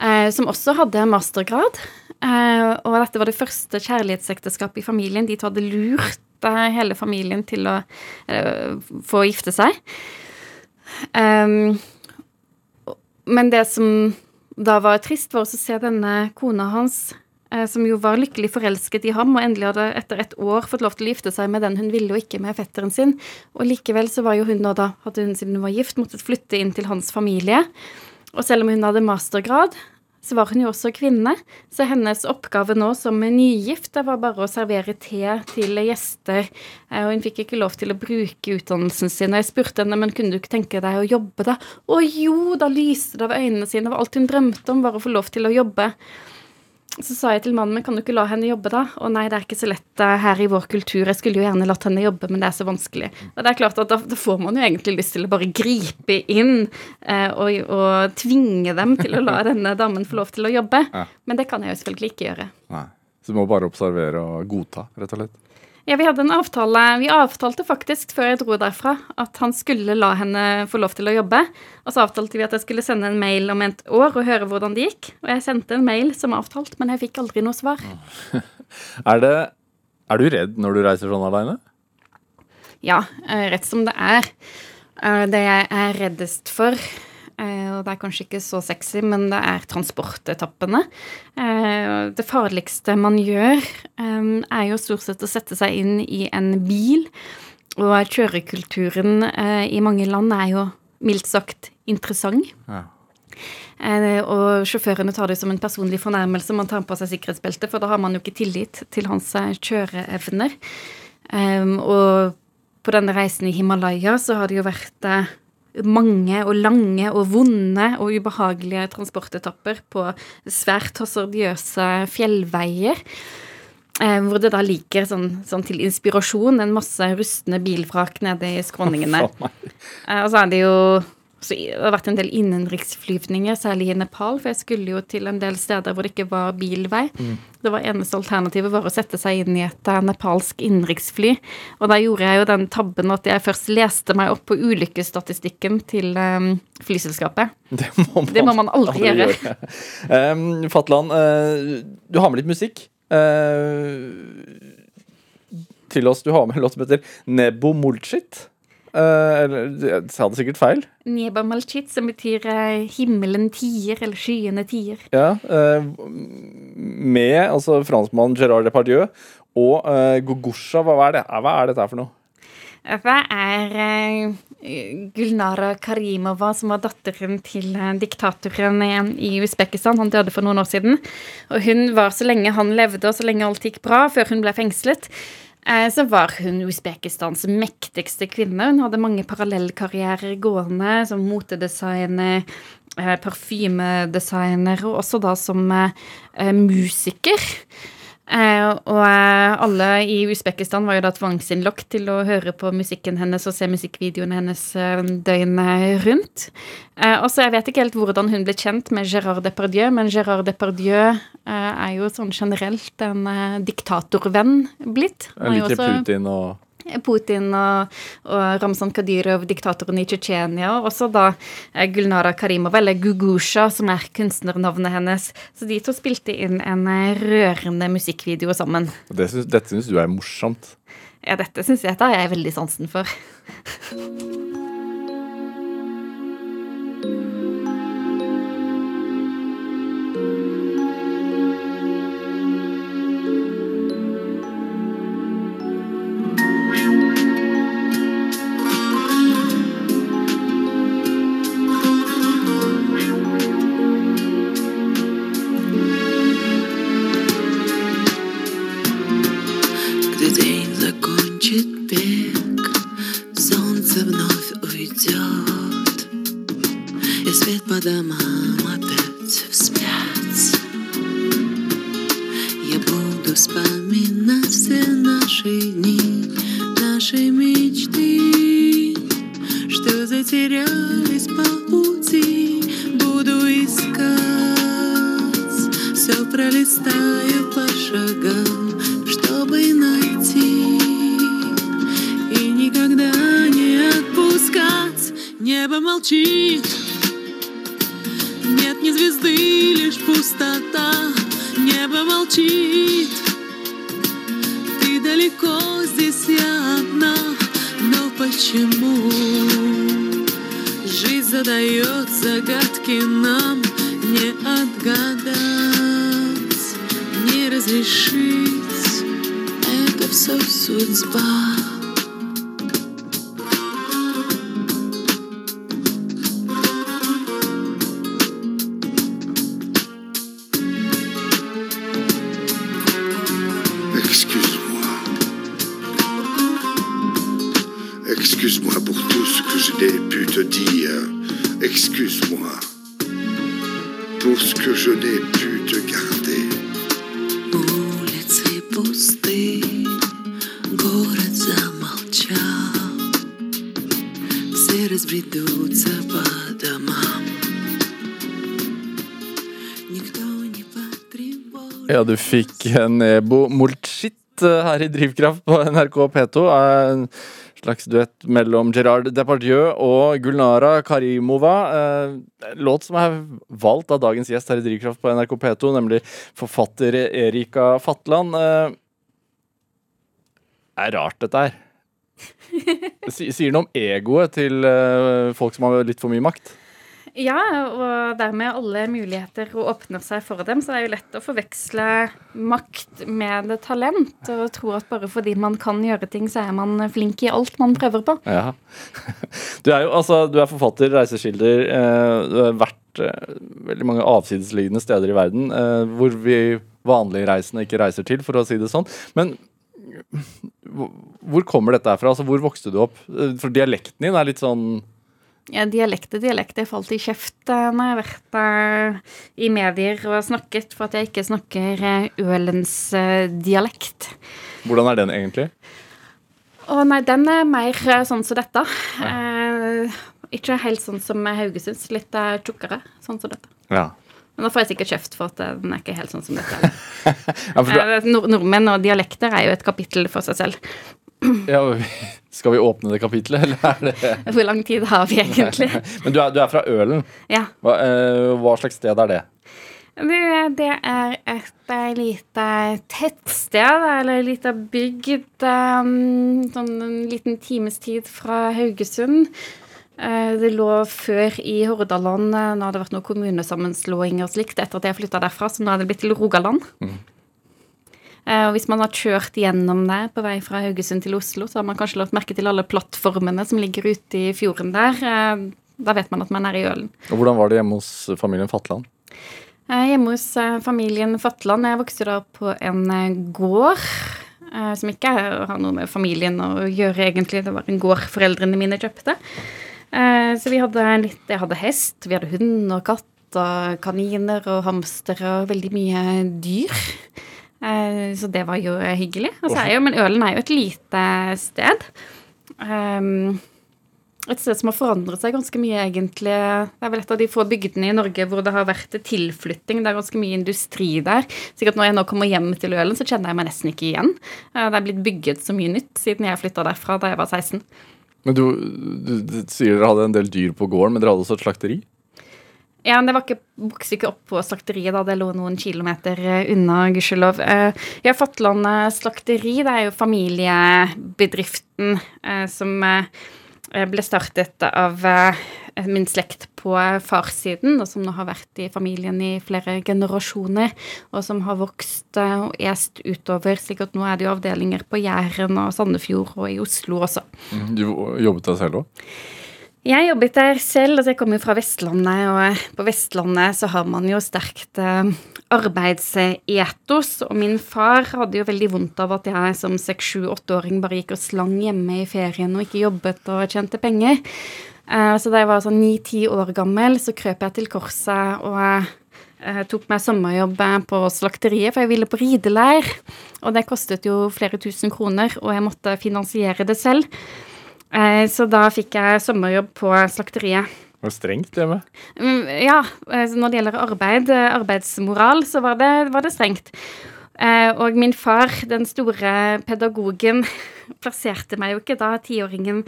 eh, som også hadde mastergrad. Og dette var det første kjærlighetsekteskapet i familien. De hadde lurt hele familien til å få gifte seg. Men det som da var trist, var å se denne kona hans Eh, som jo var lykkelig forelsket i ham, og endelig hadde etter et år fått lov til å gifte seg med den hun ville, og ikke med fetteren sin. Og likevel så var jo hun nå da, hadde hun siden hun var gift, måttet flytte inn til hans familie. Og selv om hun hadde mastergrad, så var hun jo også kvinne. Så hennes oppgave nå som nygift det var bare å servere te til gjester. Eh, og hun fikk ikke lov til å bruke utdannelsen sin. Og jeg spurte henne men kunne du ikke tenke deg å jobbe da? Å jo, da lyste det av øynene sine. Det var alt hun drømte om, var å få lov til å jobbe. Så sa jeg til mannen min kan du ikke la henne jobbe, da? Å nei, det er ikke så lett uh, her i vår kultur. Jeg skulle jo gjerne latt henne jobbe, men det er så vanskelig. Og det er klart at da, da får man jo egentlig lyst til å bare gripe inn uh, og, og, tvinge dem til å la [laughs] denne damen få lov til å jobbe. Ja. Men det kan jeg jo selvfølgelig ikke gjøre. Nei. Så du må bare observere og godta, rett og slett? Ja, vi hadde en avtale Vi avtalte faktisk før jeg dro derfra at han skulle la henne få lov til å jobbe. Og så avtalte vi at jeg skulle sende en mail om et år og høre hvordan det gikk. Og jeg sendte en mail som avtalt, men jeg fikk aldri noe svar. [laughs] er, det, er du redd når du reiser sånn aleine? Ja, eh, rett som det er. Eh, det jeg er reddest for, og det er kanskje ikke så sexy, men det er transportetappene. Eh, det farligste man gjør, eh, er jo stort sett å sette seg inn i en bil. Og kjørekulturen i mange land er jo mildt sagt interessant. Ja. Og sjåførene tar det som en personlig fornærmelse man tar på seg sikkerhetsbeltet, for da har man jo ikke tillit til hans kjøreevner. Og på denne reisen i Himalaya så har det jo vært mange og lange og vonde og ubehagelige transportetapper på svært hasardiøse fjellveier. Eh, hvor det da ligger sånn, sånn, til inspirasjon en masse rustne bilvrak nede i skråningene. [laughs] eh, og så er det jo så det har vært en del innenriksflyvninger, særlig i Nepal, for jeg skulle jo til en del steder hvor det ikke var bilvei. Mm. Det var Eneste alternativet var å sette seg inn i et uh, nepalsk innenriksfly. Og da gjorde jeg jo den tabben at jeg først leste meg opp på ulykkesstatistikken til um, flyselskapet. [laughs] Det må man, det må man aldri, aldri gjøre. gjøre. um, Fatland, uh, du har med litt musikk. Uh, til oss. Du har med en låt som heter Nebo Mulchit. Uh, jeg sa det sikkert feil. Nieba Malchit, som betyr uh, himmelen tier, eller skyene tier. Ja, uh, med altså franskmannen Gerard Depardieu og uh, Gogosha. Hva er, det? hva er dette for noe? Hva er Gulnara Karimova, som var datteren til diktatoren i Usbekistan. Han døde for noen år siden. Og hun var så lenge han levde, og så lenge alt gikk bra, før hun ble fengslet Eh, så var hun Usbekistans mektigste kvinne. Hun hadde mange parallellkarrierer gående som motedesigner, eh, parfymedesigner, og også da som eh, musiker. Eh, og eh, alle i Usbekistan var jo da tvangsinnlagt til å høre på musikken hennes og se musikkvideoene hennes eh, døgnet rundt. og så Jeg vet ikke helt hvordan hun ble kjent med Gérard Depardieu, men Gérard Depardieu er jo sånn generelt en diktatorvenn blitt. Liker Putin og Putin og, og Ramzan Kadyrov, diktatoren i Tsjetsjenia, og også da eh, Gulnara Karimova, eller Gugusha, som er kunstnernavnet hennes. Så de to spilte inn en eh, rørende musikkvideo sammen. Det synes, dette syns du er morsomt. Ja, dette syns jeg, Da har jeg veldig sansen for. [laughs] наши мечты, что затерялись по пути. Буду искать, все пролистаю по шагам, чтобы найти и никогда не отпускать. Небо молчит, ребятки нам du fikk Nebo Molchit eh, her i Drivkraft på NRK P2. Eh, En slags duett mellom Gerard Depardieu og Gulnara Karimova. Eh, Låt som er valgt av dagens gjest her i Drivkraft på NRK P2, nemlig forfatter Erika Fatland. Det er rart, dette her. [laughs] Det Sier noe om egoet til folk som har litt for mye makt. Ja, og dermed alle muligheter og åpner seg for dem, så det er jo lett å forveksle makt med talent, og tro at bare fordi man kan gjøre ting, så er man flink i alt man prøver på. Ja. [laughs] Du er jo altså, du er forfatter, reiseskilder. Eh, du har vært eh, veldig mange avsidesliggende steder i verden eh, hvor vi vanlige reisende ikke reiser til, for å si det sånn. Men hvor- kommer dette her fra? Altså, hvor vokste du opp? For dialekten din er litt sånn dialekt er dialekt. Jeg falt i kjeft eh, når jeg har vært i medier og snakket for at jeg ikke snakker eh, Ølens eh, dialekt. Hvordan er den egentlig? Å nei, den er mer sånn som dette. Eh, ikke helt sånn som Haugesunds, litt tjukkere, sånn som dette. Ja. Men da får jeg sikkert kjeft for at den er ikke helt sånn som dette. [laughs] ja, du, nord nordmenn og dialekter er jo et kapittel for seg selv. [clears throat] ja skal vi åpne det kapitlet, eller er det Hvor lang tid har vi egentlig? [laughs] Men du er, du er fra Ølen. Ja. Hva, eh, hva slags sted er det? Det, det er et eh, lite tettsted, eller ei lita bygd um, sånn en liten times tid fra Haugesund. Eh, Det lå før i Hordaland, eh, nå har det vært noen kommunesammenslåinger og slikt, etter at jeg flytta derfra, så nå er det blitt til Rogaland. Eh, Og hvis man har kjørt gjennom der på vei fra Haugesund til Oslo, så har man kanskje lagt merke til alle plattformene som ligger ute i fjorden der. Eh, Da vet man at man er i Ølen. Og hvordan var det hjemme hos familien Fatland? Eh, Hjemme hos eh, familien Fatland. Jeg vokste da på en eh, gård. eh, Som ikke har noe med familien å gjøre, egentlig. Det var en gård foreldrene mine kjøpte. Eh, Så vi hadde litt Jeg hadde hest, vi hadde hund og katt og kaniner og hamster og veldig mye dyr. Eh, Så det var jo hyggelig. Er jo, men Ølen er jo et lite sted. Um, et sted som har forandret seg ganske mye, egentlig. Det er vel et av de få bygdene i Norge hvor det har vært tilflytting. Det er ganske mye industri der. Sikkert når jeg nå kommer hjem til Ølen, så kjenner jeg meg nesten ikke igjen. Eh, Det er blitt bygget så mye nytt siden jeg flytta derfra da jeg var 16. Men du, du, du sier dere hadde en del dyr på gården, men dere hadde også et slakteri? Ja, men det var ikke, vokste ikke opp på slakteriet da det lå noen kilometer eh, unna, gudskjelov. Ja, Fatland eh, slakteri, det er jo familiebedriften eh, som ble startet av min slekt på farssiden, og som nå har vært i familien i flere generasjoner, og som har vokst og est utover, slik at nå er det jo avdelinger på Jæren og Sandefjord og i Oslo også. Du jobbet der selv òg? Jeg jobbet der selv, altså jeg kommer fra Vestlandet, og på Vestlandet så har man jo sterkt eh, arbeidsetos, og min far hadde jo veldig vondt av at jeg som seks, sju, åtteåring bare gikk og slang hjemme i ferien og ikke jobbet og tjente penger. Eh, så da jeg var sånn ni-ti år gammel, så krøp jeg til korset og eh, tok meg sommerjobb på slakteriet, for jeg ville på rideleir. Og det kostet jo flere tusen kroner, og jeg måtte finansiere det selv. Eh, Så da fikk jeg sommerjobb på slakteriet. Var det strengt hjemme? Mm, Ja, eh, når det gjelder arbeid, eh, arbeidsmoral, så var det, var det strengt. Og min far, den store pedagogen, [laughs] plasserte meg jo ikke da, tiåringen,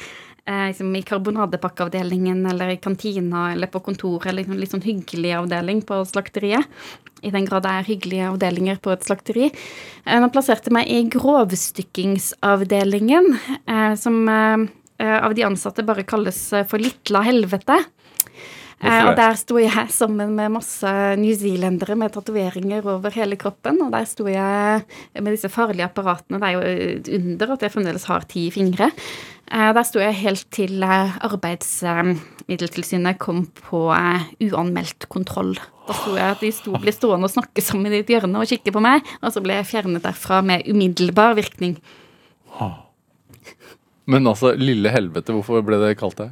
liksom i karbonadepakkeavdelingen eller i kantina eller på kontoret, eller liksom litt sånn hyggelig avdeling på slakteriet. I den grad det er hyggelige avdelinger på et slakteri. Han plasserte meg i grovstykkingsavdelingen, som av de ansatte bare kalles eh, for Litla helvete. Eh, og der sto jeg sammen med masse newzealendere med tatoveringer over hele kroppen. Og der sto jeg med disse farlige apparatene. Det er jo et under at jeg fremdeles har ti fingre. Eh, Der sto jeg helt til eh, Arbeidsmiddeltilsynet kom på eh, uanmeldt kontroll. Da sto jeg at de sto, ble stående og snakke sammen i et hjørne og kikke på meg, og så ble jeg fjernet derfra med umiddelbar virkning. Men altså, lille helvete, hvorfor ble det kalt det?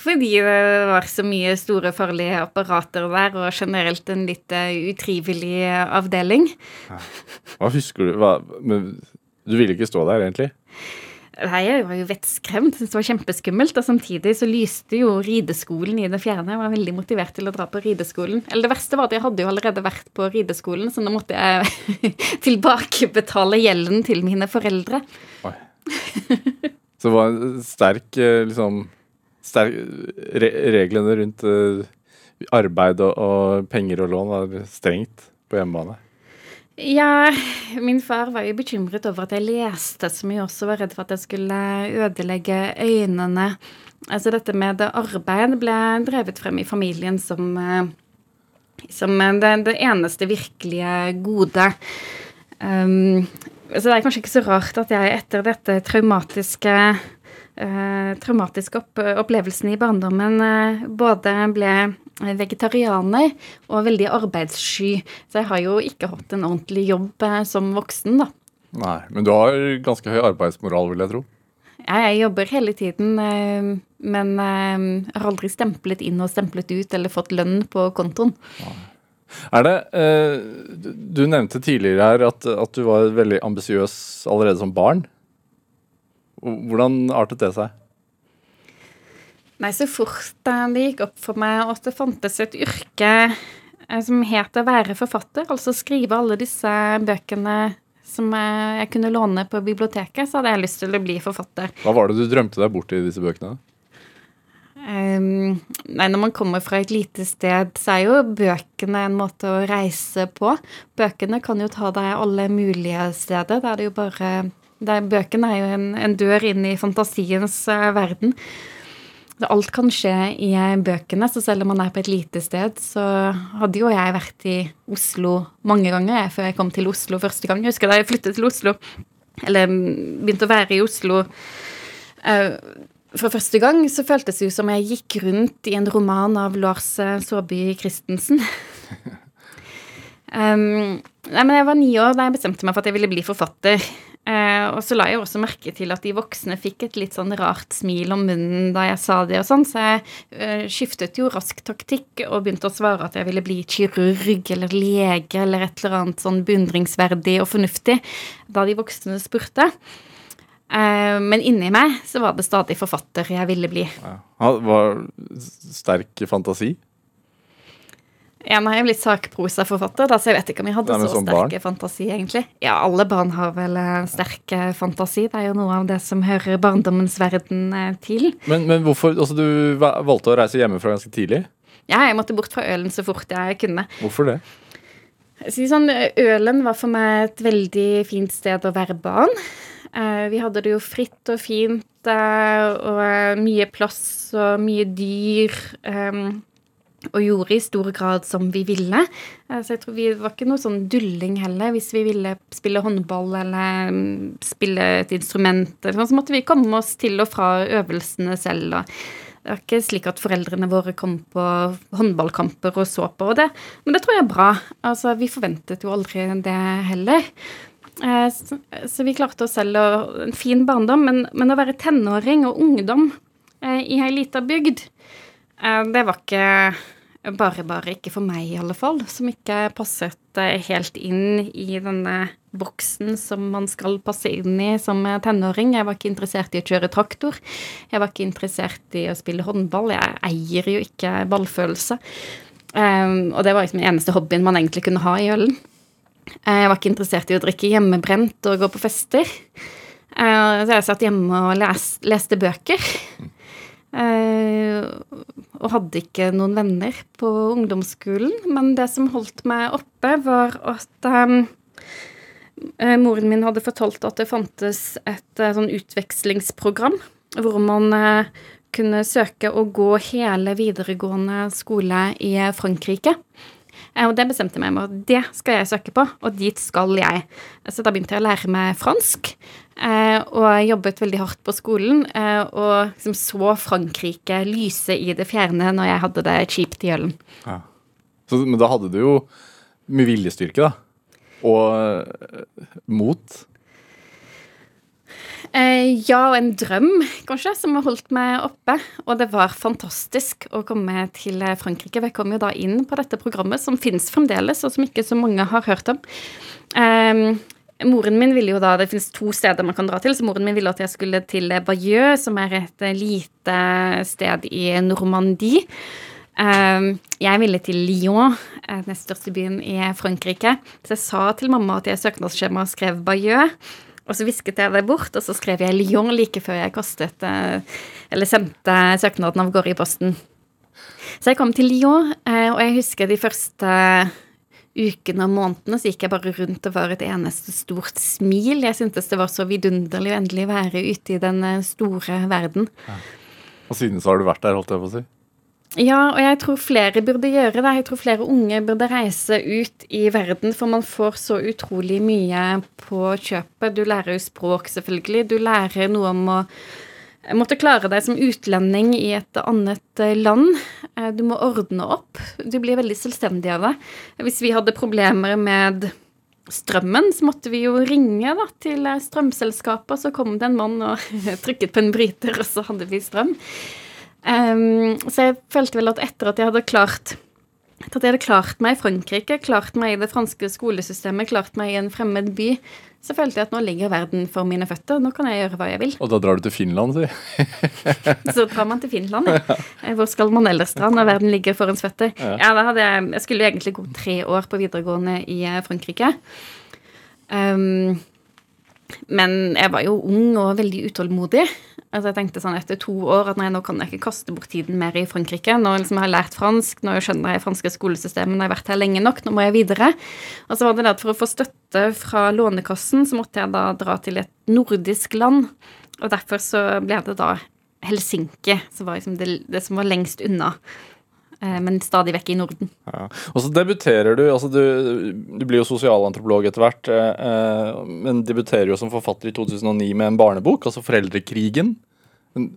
Fordi det var så mye store, farlige apparater der, og generelt en litt eh, utrivelig avdeling. Hva husker du? Hva, men, du ville ikke stå der, egentlig? Nei, jeg var jo vettskremt, syntes det var kjempeskummelt. Og samtidig så lyste jo rideskolen i det fjerne. Jeg var veldig motivert til å dra på rideskolen. Eller det verste var at jeg hadde jo allerede vært på rideskolen, så nå måtte jeg [laughs] tilbakebetale gjelden til mine foreldre. Oi. [laughs] Så det var en sterk eh, liksom sterk, re, Reglene rundt eh, arbeid og, og penger og lån var strengt på hjemmebane. Ja, min far var jo bekymret over at jeg leste så mye, også var redd for at jeg skulle ødelegge øynene. Altså dette med arbeid ble drevet frem i familien som, eh, som det, det eneste virkelige gode. Um, så det er kanskje ikke så rart at jeg etter dette traumatiske eh, traumatiske opp opplevelsen i barndommen eh, både ble vegetarianer og veldig arbeidssky. Så jeg har jo ikke hatt en ordentlig jobb eh, som voksen, da. Nei, men du har ganske høy arbeidsmoral, vil jeg tro. Ja, jeg jobber hele tiden, men har aldri stemplet inn og stemplet ut eller fått lønn på kontoen. Er det eh, du- nevnte tidligere her at, at du var veldig ambisiøs allerede som barn. Hvordan artet det seg? Nei, så fort det gikk opp for meg at det fantes et yrke eh, som het å være forfatter, altså skrive alle disse bøkene som eh, jeg kunne låne på biblioteket, så hadde jeg lyst til å bli forfatter. Hva var det du drømte deg bort i disse bøkene? Ehm, nei, når man kommer fra et lite sted, så er jo bøkene en måte å reise på. Bøkene kan jo ta deg alle mulige steder. Da er det jo bare er, Bøkene er jo en, en dør inn i fantasiens uh, verden. Alt kan skje i eh, bøkene, så selv om man er på et lite sted, så hadde jo jeg vært i Oslo mange ganger før jeg kom til Oslo første gang. Jeg husker da jeg flyttet til Oslo, eller begynte å være i Oslo eh, for første gang så føltes det jo som jeg gikk rundt i en roman av Lars eh, Saabye Christensen. [laughs] um, nei, men jeg var ni år da jeg bestemte meg for at jeg ville bli forfatter. Uh, og så la jeg også merke til at de voksne fikk et litt sånn rart smil om munnen da jeg sa det og sånn, så jeg uh, skiftet jo rask taktikk og begynte å svare at jeg ville bli kirurg eller lege eller et eller annet sånn beundringsverdig og fornuftig da de voksne spurte. Men inni meg så var det stadig forfatter jeg ville bli. Ja. Var sterk fantasi. Ja, nå har jeg blitt sakprosaforfatter, da, så jeg vet ikke om jeg hadde Nei, så sterke fantasi, egentlig. Ja, alle barn har vel eh, sterk eh, fantasi. Det er jo noe av det som hører barndommens verden eh, til. Men, men hvorfor Altså, du valgte å reise hjemmefra ganske tidlig. Ja, jeg måtte bort fra Ølen så fort jeg kunne. Hvorfor det? Si sånn, Ølen var for meg et veldig fint sted å være barn. Eh, vi hadde det jo fritt og fint eh, og eh, mye plass og mye dyr. eh, og gjorde i stor grad som vi ville. Så jeg tror vi var ikke noe sånn dulling heller. Hvis vi ville spille håndball eller mm, spille et instrument, eller sånn, så måtte vi komme oss til og fra øvelsene selv. Det var ikke slik at foreldrene våre kom på håndballkamper og så på det. Men det tror jeg er bra. Altså, vi forventet jo aldri det heller. Eh, Så, vi klarte selv og en fin barndom, men, men å være tenåring og ungdom eh, i ei lita bygd, eh, det var ikke bare bare ikke for meg, i alle fall. Som ikke passet helt inn i denne boksen som man skal passe inn i som tenåring. Jeg var ikke interessert i å kjøre traktor. Jeg var ikke interessert i å spille håndball. Jeg eier jo ikke ballfølelse. Og det var liksom den eneste hobbyen man egentlig kunne ha i Ølen. Eh, Jeg var ikke interessert i å drikke hjemmebrent og gå på fester. Eh, Så jeg satt hjemme og les, leste bøker. Eh, Og hadde ikke noen venner på ungdomsskolen. Men det som holdt meg oppe, var at moren min hadde fortalt at det fantes et sånn utvekslingsprogram hvor man kunne søke å gå hele videregående skole i Frankrike. Eh, Og det bestemte jeg meg at det skal jeg søke på, og dit skal jeg. Så da begynte jeg å lære meg fransk, eh, og jeg jobbet veldig hardt på skolen, eh, og liksom så Frankrike lyse i det fjerne når jeg hadde det kjipt i gjøllen. Ja. men da hadde du jo mye viljestyrke, da. Og mot. Eh, ja, og en drøm, kanskje, som har holdt meg oppe. Og det var fantastisk å komme til eh, Frankrike. Jeg kom jo da inn på dette programmet, som fins fremdeles, og som ikke så mange har hørt om. Eh, moren min ville jo da, Det finnes to steder man kan dra til, så moren min ville at jeg skulle til Bayeux, som er et eh, lite sted i Normandie. Eh, jeg ville til Lyon, eh, den største byen i Frankrike. Så jeg sa til mamma at jeg i søknadsskjemaet skrev Bayeux. Og så visket jeg det bort, og så skrev jeg Lyon like før jeg kastet eh, Eller sendte søknaden av gårde i posten. Så jeg kom til Lyon, eh, og jeg husker de første ukene og månedene så gikk jeg bare rundt og var et eneste stort smil. Jeg syntes det var så vidunderlig å endelig være ute i den eh, store verden. Og siden så har du vært der, holdt jeg på å si. Ja, og jeg tror flere burde gjøre det. Jeg tror flere unge burde reise ut i verden, for man får så utrolig mye på kjøpet. Du lærer jo språk, selvfølgelig. Du lærer noe om å måtte klare deg som utlending i et annet eh, land. Eh, Du må ordne opp. Du blir veldig selvstendig av det. Hvis vi hadde problemer med strømmen, så måtte vi jo ringe da, til eh, strømselskapet, og så kom det en mann og [laughs] trykket på en bryter, og så hadde vi strøm. Ehm, så jeg følte vel at etter at jeg hadde klart etter at jeg hadde klart meg i Frankrike, klart meg i det franske skolesystemet, klart meg i en fremmed by, så følte jeg at nå ligger verden for mine føtter. Nå kan jeg gjøre hva jeg vil. Og da drar du til Finland, si. [laughs] Så drar man til Finland. [laughs] ja. Eh, Hvor skal man ellers dra når verden ligger for ens føtter? Ja, da hadde jeg, jeg skulle egentlig gå tre år på videregående i eh, Frankrike. Um, men jeg var jo ung og veldig utålmodig. Altså jeg tenkte sånn etter to år at nei, nå kan jeg ikke kaste bort tiden mer i Frankrike. Nå liksom har jeg lært fransk, nå skjønner jeg franske skolesystemet, nå har jeg vært her lenge nok, nå må jeg videre. Og så var det det at for å få støtte fra Lånekassen, så måtte jeg da dra til et nordisk land. Og derfor så ble det da Helsinki, som var liksom det, det som var lengst unna. Eh, Men stadig vekk i Norden. Ja. Og så debuterer du altså du, du blir jo sosialantropolog etter hvert, eh, eh, men debuterer jo som forfatter i 2009 med en barnebok, altså 'Foreldrekrigen'. En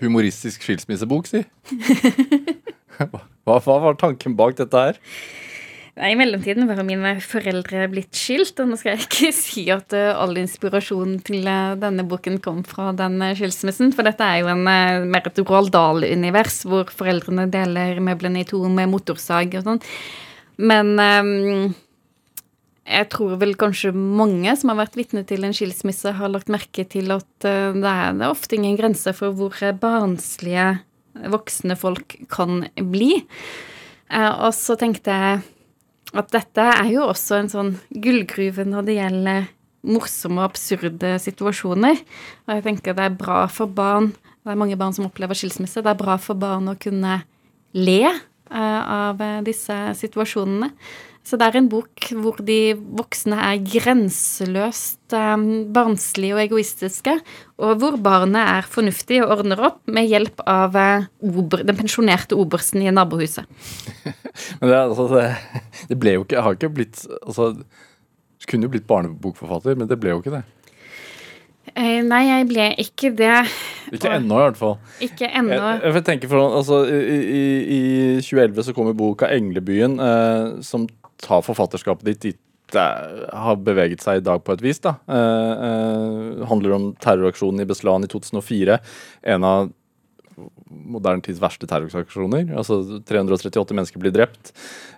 humoristisk skilsmissebok, si. [laughs] Hva, hva var tanken bak dette her? I mellomtiden var mine foreldre blitt skilt, og nå skal jeg ikke [laughs] si at eh, all inspirasjonen til eh, denne boken kom fra den eh, skilsmissen, for dette er jo en, mer et Roald Dahl-univers, hvor foreldrene deler møblene i to med motorsag og sånn. Men um, jeg tror vel kanskje mange som har vært vitne til en skilsmisse, har lagt merke til at det er, det er ofte ingen grenser for hvor barnslige voksne folk kan bli. Og så tenkte jeg at dette er jo også en sånn gullgruve når det gjelder morsomme og absurde situasjoner. Og jeg tenker det er bra for barn Det er mange barn som opplever skilsmisse. Det er bra for barn å kunne le eh, av eh, disse situasjonene. Så det er en bok hvor de voksne er grenseløst um, barnslige og egoistiske, og hvor barnet er fornuftig og ordner opp med hjelp av uh, ober, den pensjonerte obersten i nabohuset. [laughs] Men det, altså, det, det ble jo ikke Har ikke blitt Altså, du kunne jo blitt barnebokforfatter, men det ble jo ikke det. Eh, nei, jeg ble ikke det. Ikke ennå, i hvert fall. Ikke Jeg, ennå. jeg tenker for, altså, i, i, I 2011 så kommer boka 'Englebyen', eh, som tar forfatterskapet ditt dit har beveget seg i dag på et vis. da. Eh, eh, handler om terroraksjonen i Beslan i 2004. En av moderne tids verste terroraksjoner. Altså 338 mennesker blir drept.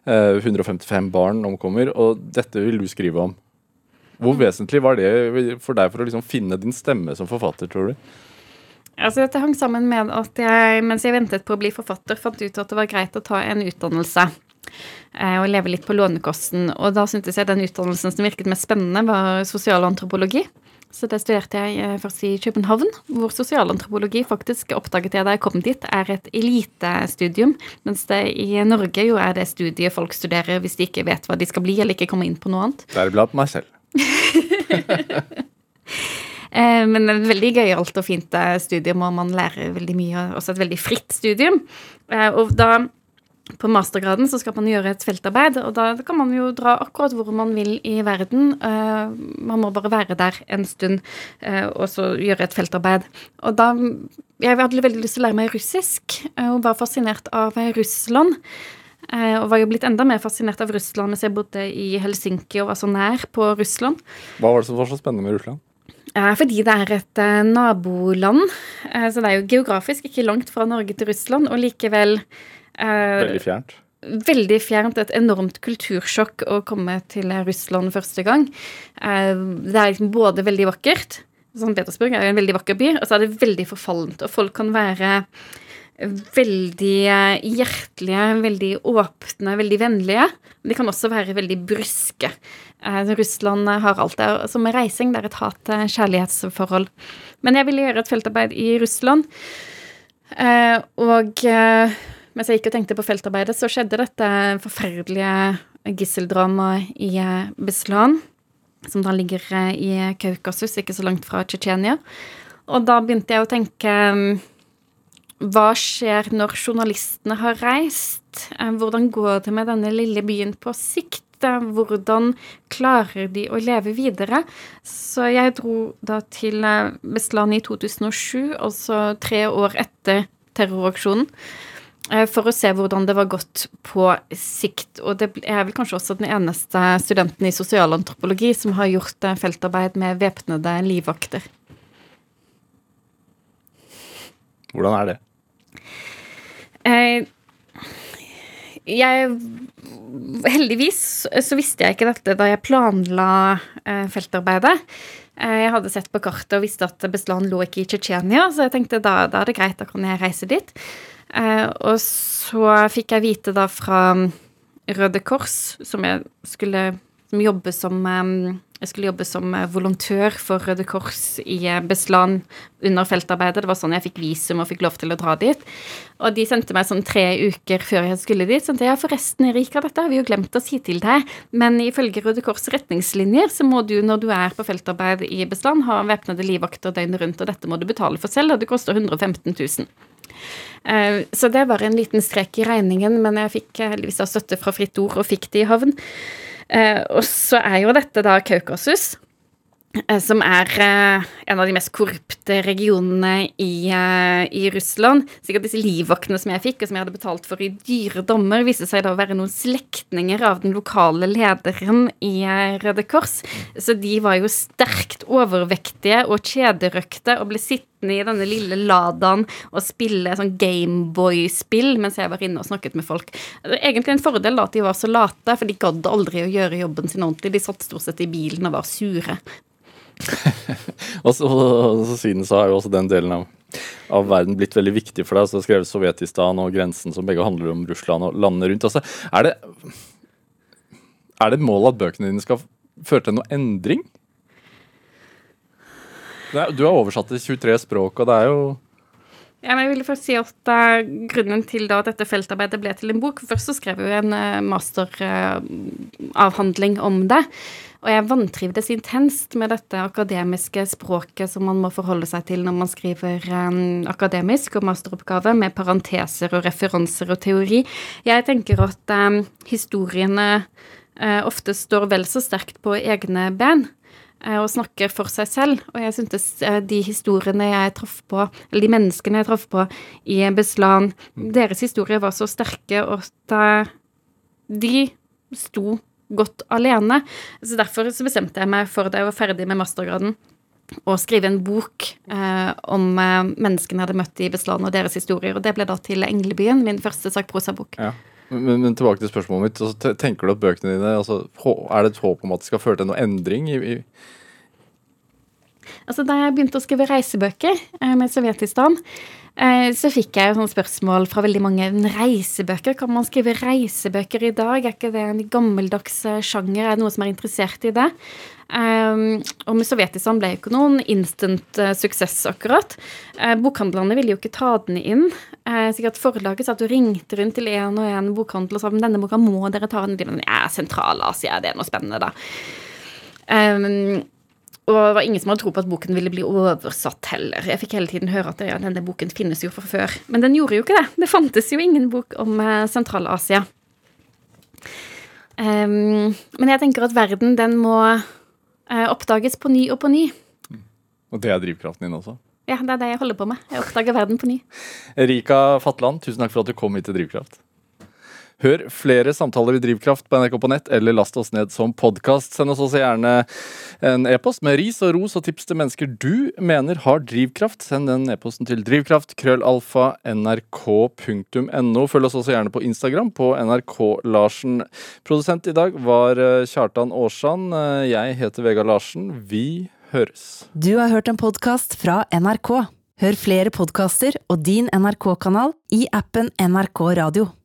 eh, 155 barn omkommer. Og dette vil du skrive om. Hvor vesentlig var det for deg for å liksom finne din stemme som forfatter, tror du? Altså, dette hang sammen med at jeg, mens jeg ventet på å bli forfatter, fant ut at det var greit å ta en utdannelse. Eh, Og leve litt på lånekosten. Og da syntes jeg den utdannelsen som virket mest spennende, var sosialantropologi. Så det studerte jeg eh, først i København, hvor sosialantropologi faktisk oppdaget jeg da jeg kom dit, er et elitestudium. Mens det i Norge jo er det studiet folk studerer hvis de ikke vet hva de skal bli, eller ikke kommer inn på noe annet. Deriblant meg selv. [laughs] Eh, Men et veldig gøyalt og fint studium, og man lærer veldig mye. Også et veldig fritt studium. Og da på mastergraden så skal man gjøre et feltarbeid, og da kan man jo dra akkurat hvor man vil i verden. Eh, Man må bare være der en stund eh, og så gjøre et feltarbeid. Og da Jeg hadde veldig lyst til å lære meg russisk, eh, og var fascinert av Russland. Og var jo blitt enda mer fascinert av Russland mens jeg bodde i Helsinki og var så nær på Russland. Hva var det som var så spennende med Russland? Fordi det er et naboland. Så det er jo geografisk ikke langt fra Norge til Russland, og likevel Veldig fjernt. veldig fjernt. Et enormt kultursjokk å komme til Russland første gang. Eh, Det er liksom både veldig vakkert St. Petersburg er jo en veldig vakker by, og så er det veldig forfallent. Og folk kan være veldig eh, hjertelige, veldig åpne, veldig vennlige. Men de kan også være veldig bryske. Eh, Russland har alt det. Som med reising, det er et hat-kjærlighetsforhold. Men jeg ville gjøre et feltarbeid i Russland. Eh, og eh, mens jeg gikk og tenkte på feltarbeidet, så skjedde dette forferdelige gisseldramaet i eh, Beslan, som da ligger eh, i Kaukasus, ikke så langt fra Tsjetsjenia. Og da begynte jeg å tenke mm, hva skjer når journalistene har reist? Eh, Hvordan går det med denne lille byen på sikt? Hvordan klarer de å leve videre? Så jeg dro da til Vestlandet i 2007, altså tre år etter terroraksjonen, for å se hvordan det var gått på sikt. Og det er vel kanskje også den eneste studenten i sosialantropologi som har gjort eh, feltarbeid med væpnede livvakter. Hvordan er det? Eh, jeg Heldigvis så visste jeg ikke dette da jeg planla eh, feltarbeidet. Eh, jeg hadde sett på kartet og visste at Beslan lå ikke i Tsjetsjenia, så jeg tenkte da, da er det greit, da kan jeg reise dit. Eh, og så fikk jeg vite da fra Røde Kors, som jeg skulle som jobbe som eh, Jeg skulle jobbe som eh, volontør for Røde Kors i eh, Beslan under feltarbeidet. Det var sånn jeg fikk visum og fikk lov til å dra dit. Og de sendte meg sånn tre uker før jeg skulle dit. Så jeg, ja, forresten, Erika, dette har vi jo glemt å si til deg. Men ifølge Røde Kors retningslinjer så må du når du er på feltarbeid i Beslan, ha væpnede livvakter døgnet rundt, og dette må du betale for selv, og det koster 115 000. Eh, Så det var en liten strek i regningen, men jeg fikk heldigvis støtte fra Fritt Ord og fikk det i havn. Eh, Og så er jo dette da Kaukasus, eh, som er eh, en av de mest korrupte regionene i, i Russland. Sikkert disse livvaktene som jeg fikk, og som jeg hadde betalt for i dyre dommer, viste seg da å være noen slektninger av den lokale lederen i Røde Kors. Så de var jo sterkt overvektige og kjederøkte og ble sittende i denne lille Ladaen og spille sånn Gameboy-spill mens jeg var inne og snakket med folk. Egentlig en fordel da at de var så late, for de gadd aldri å gjøre jobben sin ordentlig. De satt stort sett i bilen og var sure. [laughs] Og så, og så siden så har jo også den delen av, av verden blitt veldig viktig for deg. Så skrevet Sovjetistan og grensen, som begge handler om Russland og landene rundt. Altså, er det er det et mål at bøkene dine skal føre til noe endring? Er- Du har oversatt til 23 språk, og det er jo Ja, men jeg ville først si at uh, Grunnen til da at dette feltarbeidet ble til en bok Først så skrev jeg en uh, masteravhandling om det. Og jeg vantrivdes intenst med dette akademiske språket som man må forholde seg til når man skriver um, akademisk og masteroppgave, med parenteser og referanser og teori. Jeg tenker at um, historiene eh, ofte står vel så sterkt på egne ben eh, og snakker for seg selv. Og jeg syntes eh, de historiene jeg traff på, eller de menneskene jeg traff på i Beslan, deres historier var så sterke at eh, de sto godt alene. Så derfor så bestemte jeg meg for da jeg var ferdig med mastergraden, å skrive en bok eh, om eh, menneskene jeg hadde møtt i Beslan og deres historier. Og det ble da til Englebyen, min første sakprosabok. ja. Men, men tilbake til spørsmålet mitt. Altså, tenker du at bøkene dine altså, Er det et håp om at det skal føre til noe endring? I, i Altså, da jeg begynte å skrive reisebøker eh, med Sovjetistan, eh, så fikk jeg jo spørsmål fra veldig mange. Reisebøker? Kan man skrive reisebøker i dag? Er ikke det en gammeldags eh, sjanger? Er det noen som er interessert i det? Um, og med Sovjetistan ble jo ikke noen instant uh, suksess, akkurat. Uh, bokhandlerne ville jo ikke ta den inn. Uh, sikkert forlaget satt og ringte rundt til en og en bokhandel og sa men denne boka må dere ta. den. De var sånn, Ja, Sentral-Asia, det er noe spennende, da. Um, og det var ingen som hadde tro på at boken ville bli oversatt heller. Jeg fikk hele tiden høre at ja, denne boken finnes jo fra før. Men den gjorde jo ikke det. Det fantes jo ingen bok om eh, Sentral-Asia. Um, men jeg tenker at verden, den må uh, oppdages på ny og på ny. og det er drivkraften din også? Ja, det er det jeg holder på med. Jeg oppdager verden på ny. Erika Fatland, tusen takk for at du kom hit til Drivkraft. Hør flere samtaler i Drivkraft på NRK på nett, eller last oss ned som podkast. Send oss også gjerne en e-post med ris og ros og tips til mennesker du mener har drivkraft. Send den e-posten til drivkraft, krøllalfa, nrk.no. Følg oss også gjerne på Instagram på NRK-Larsen. Produsent i dag var eh, Kjartan Aarsand. Eh, Jeg heter Vegard Larsen. Vi høres. Du har hørt en podkast fra NRK. Hør flere podkaster og din NRK-kanal i appen NRK Radio.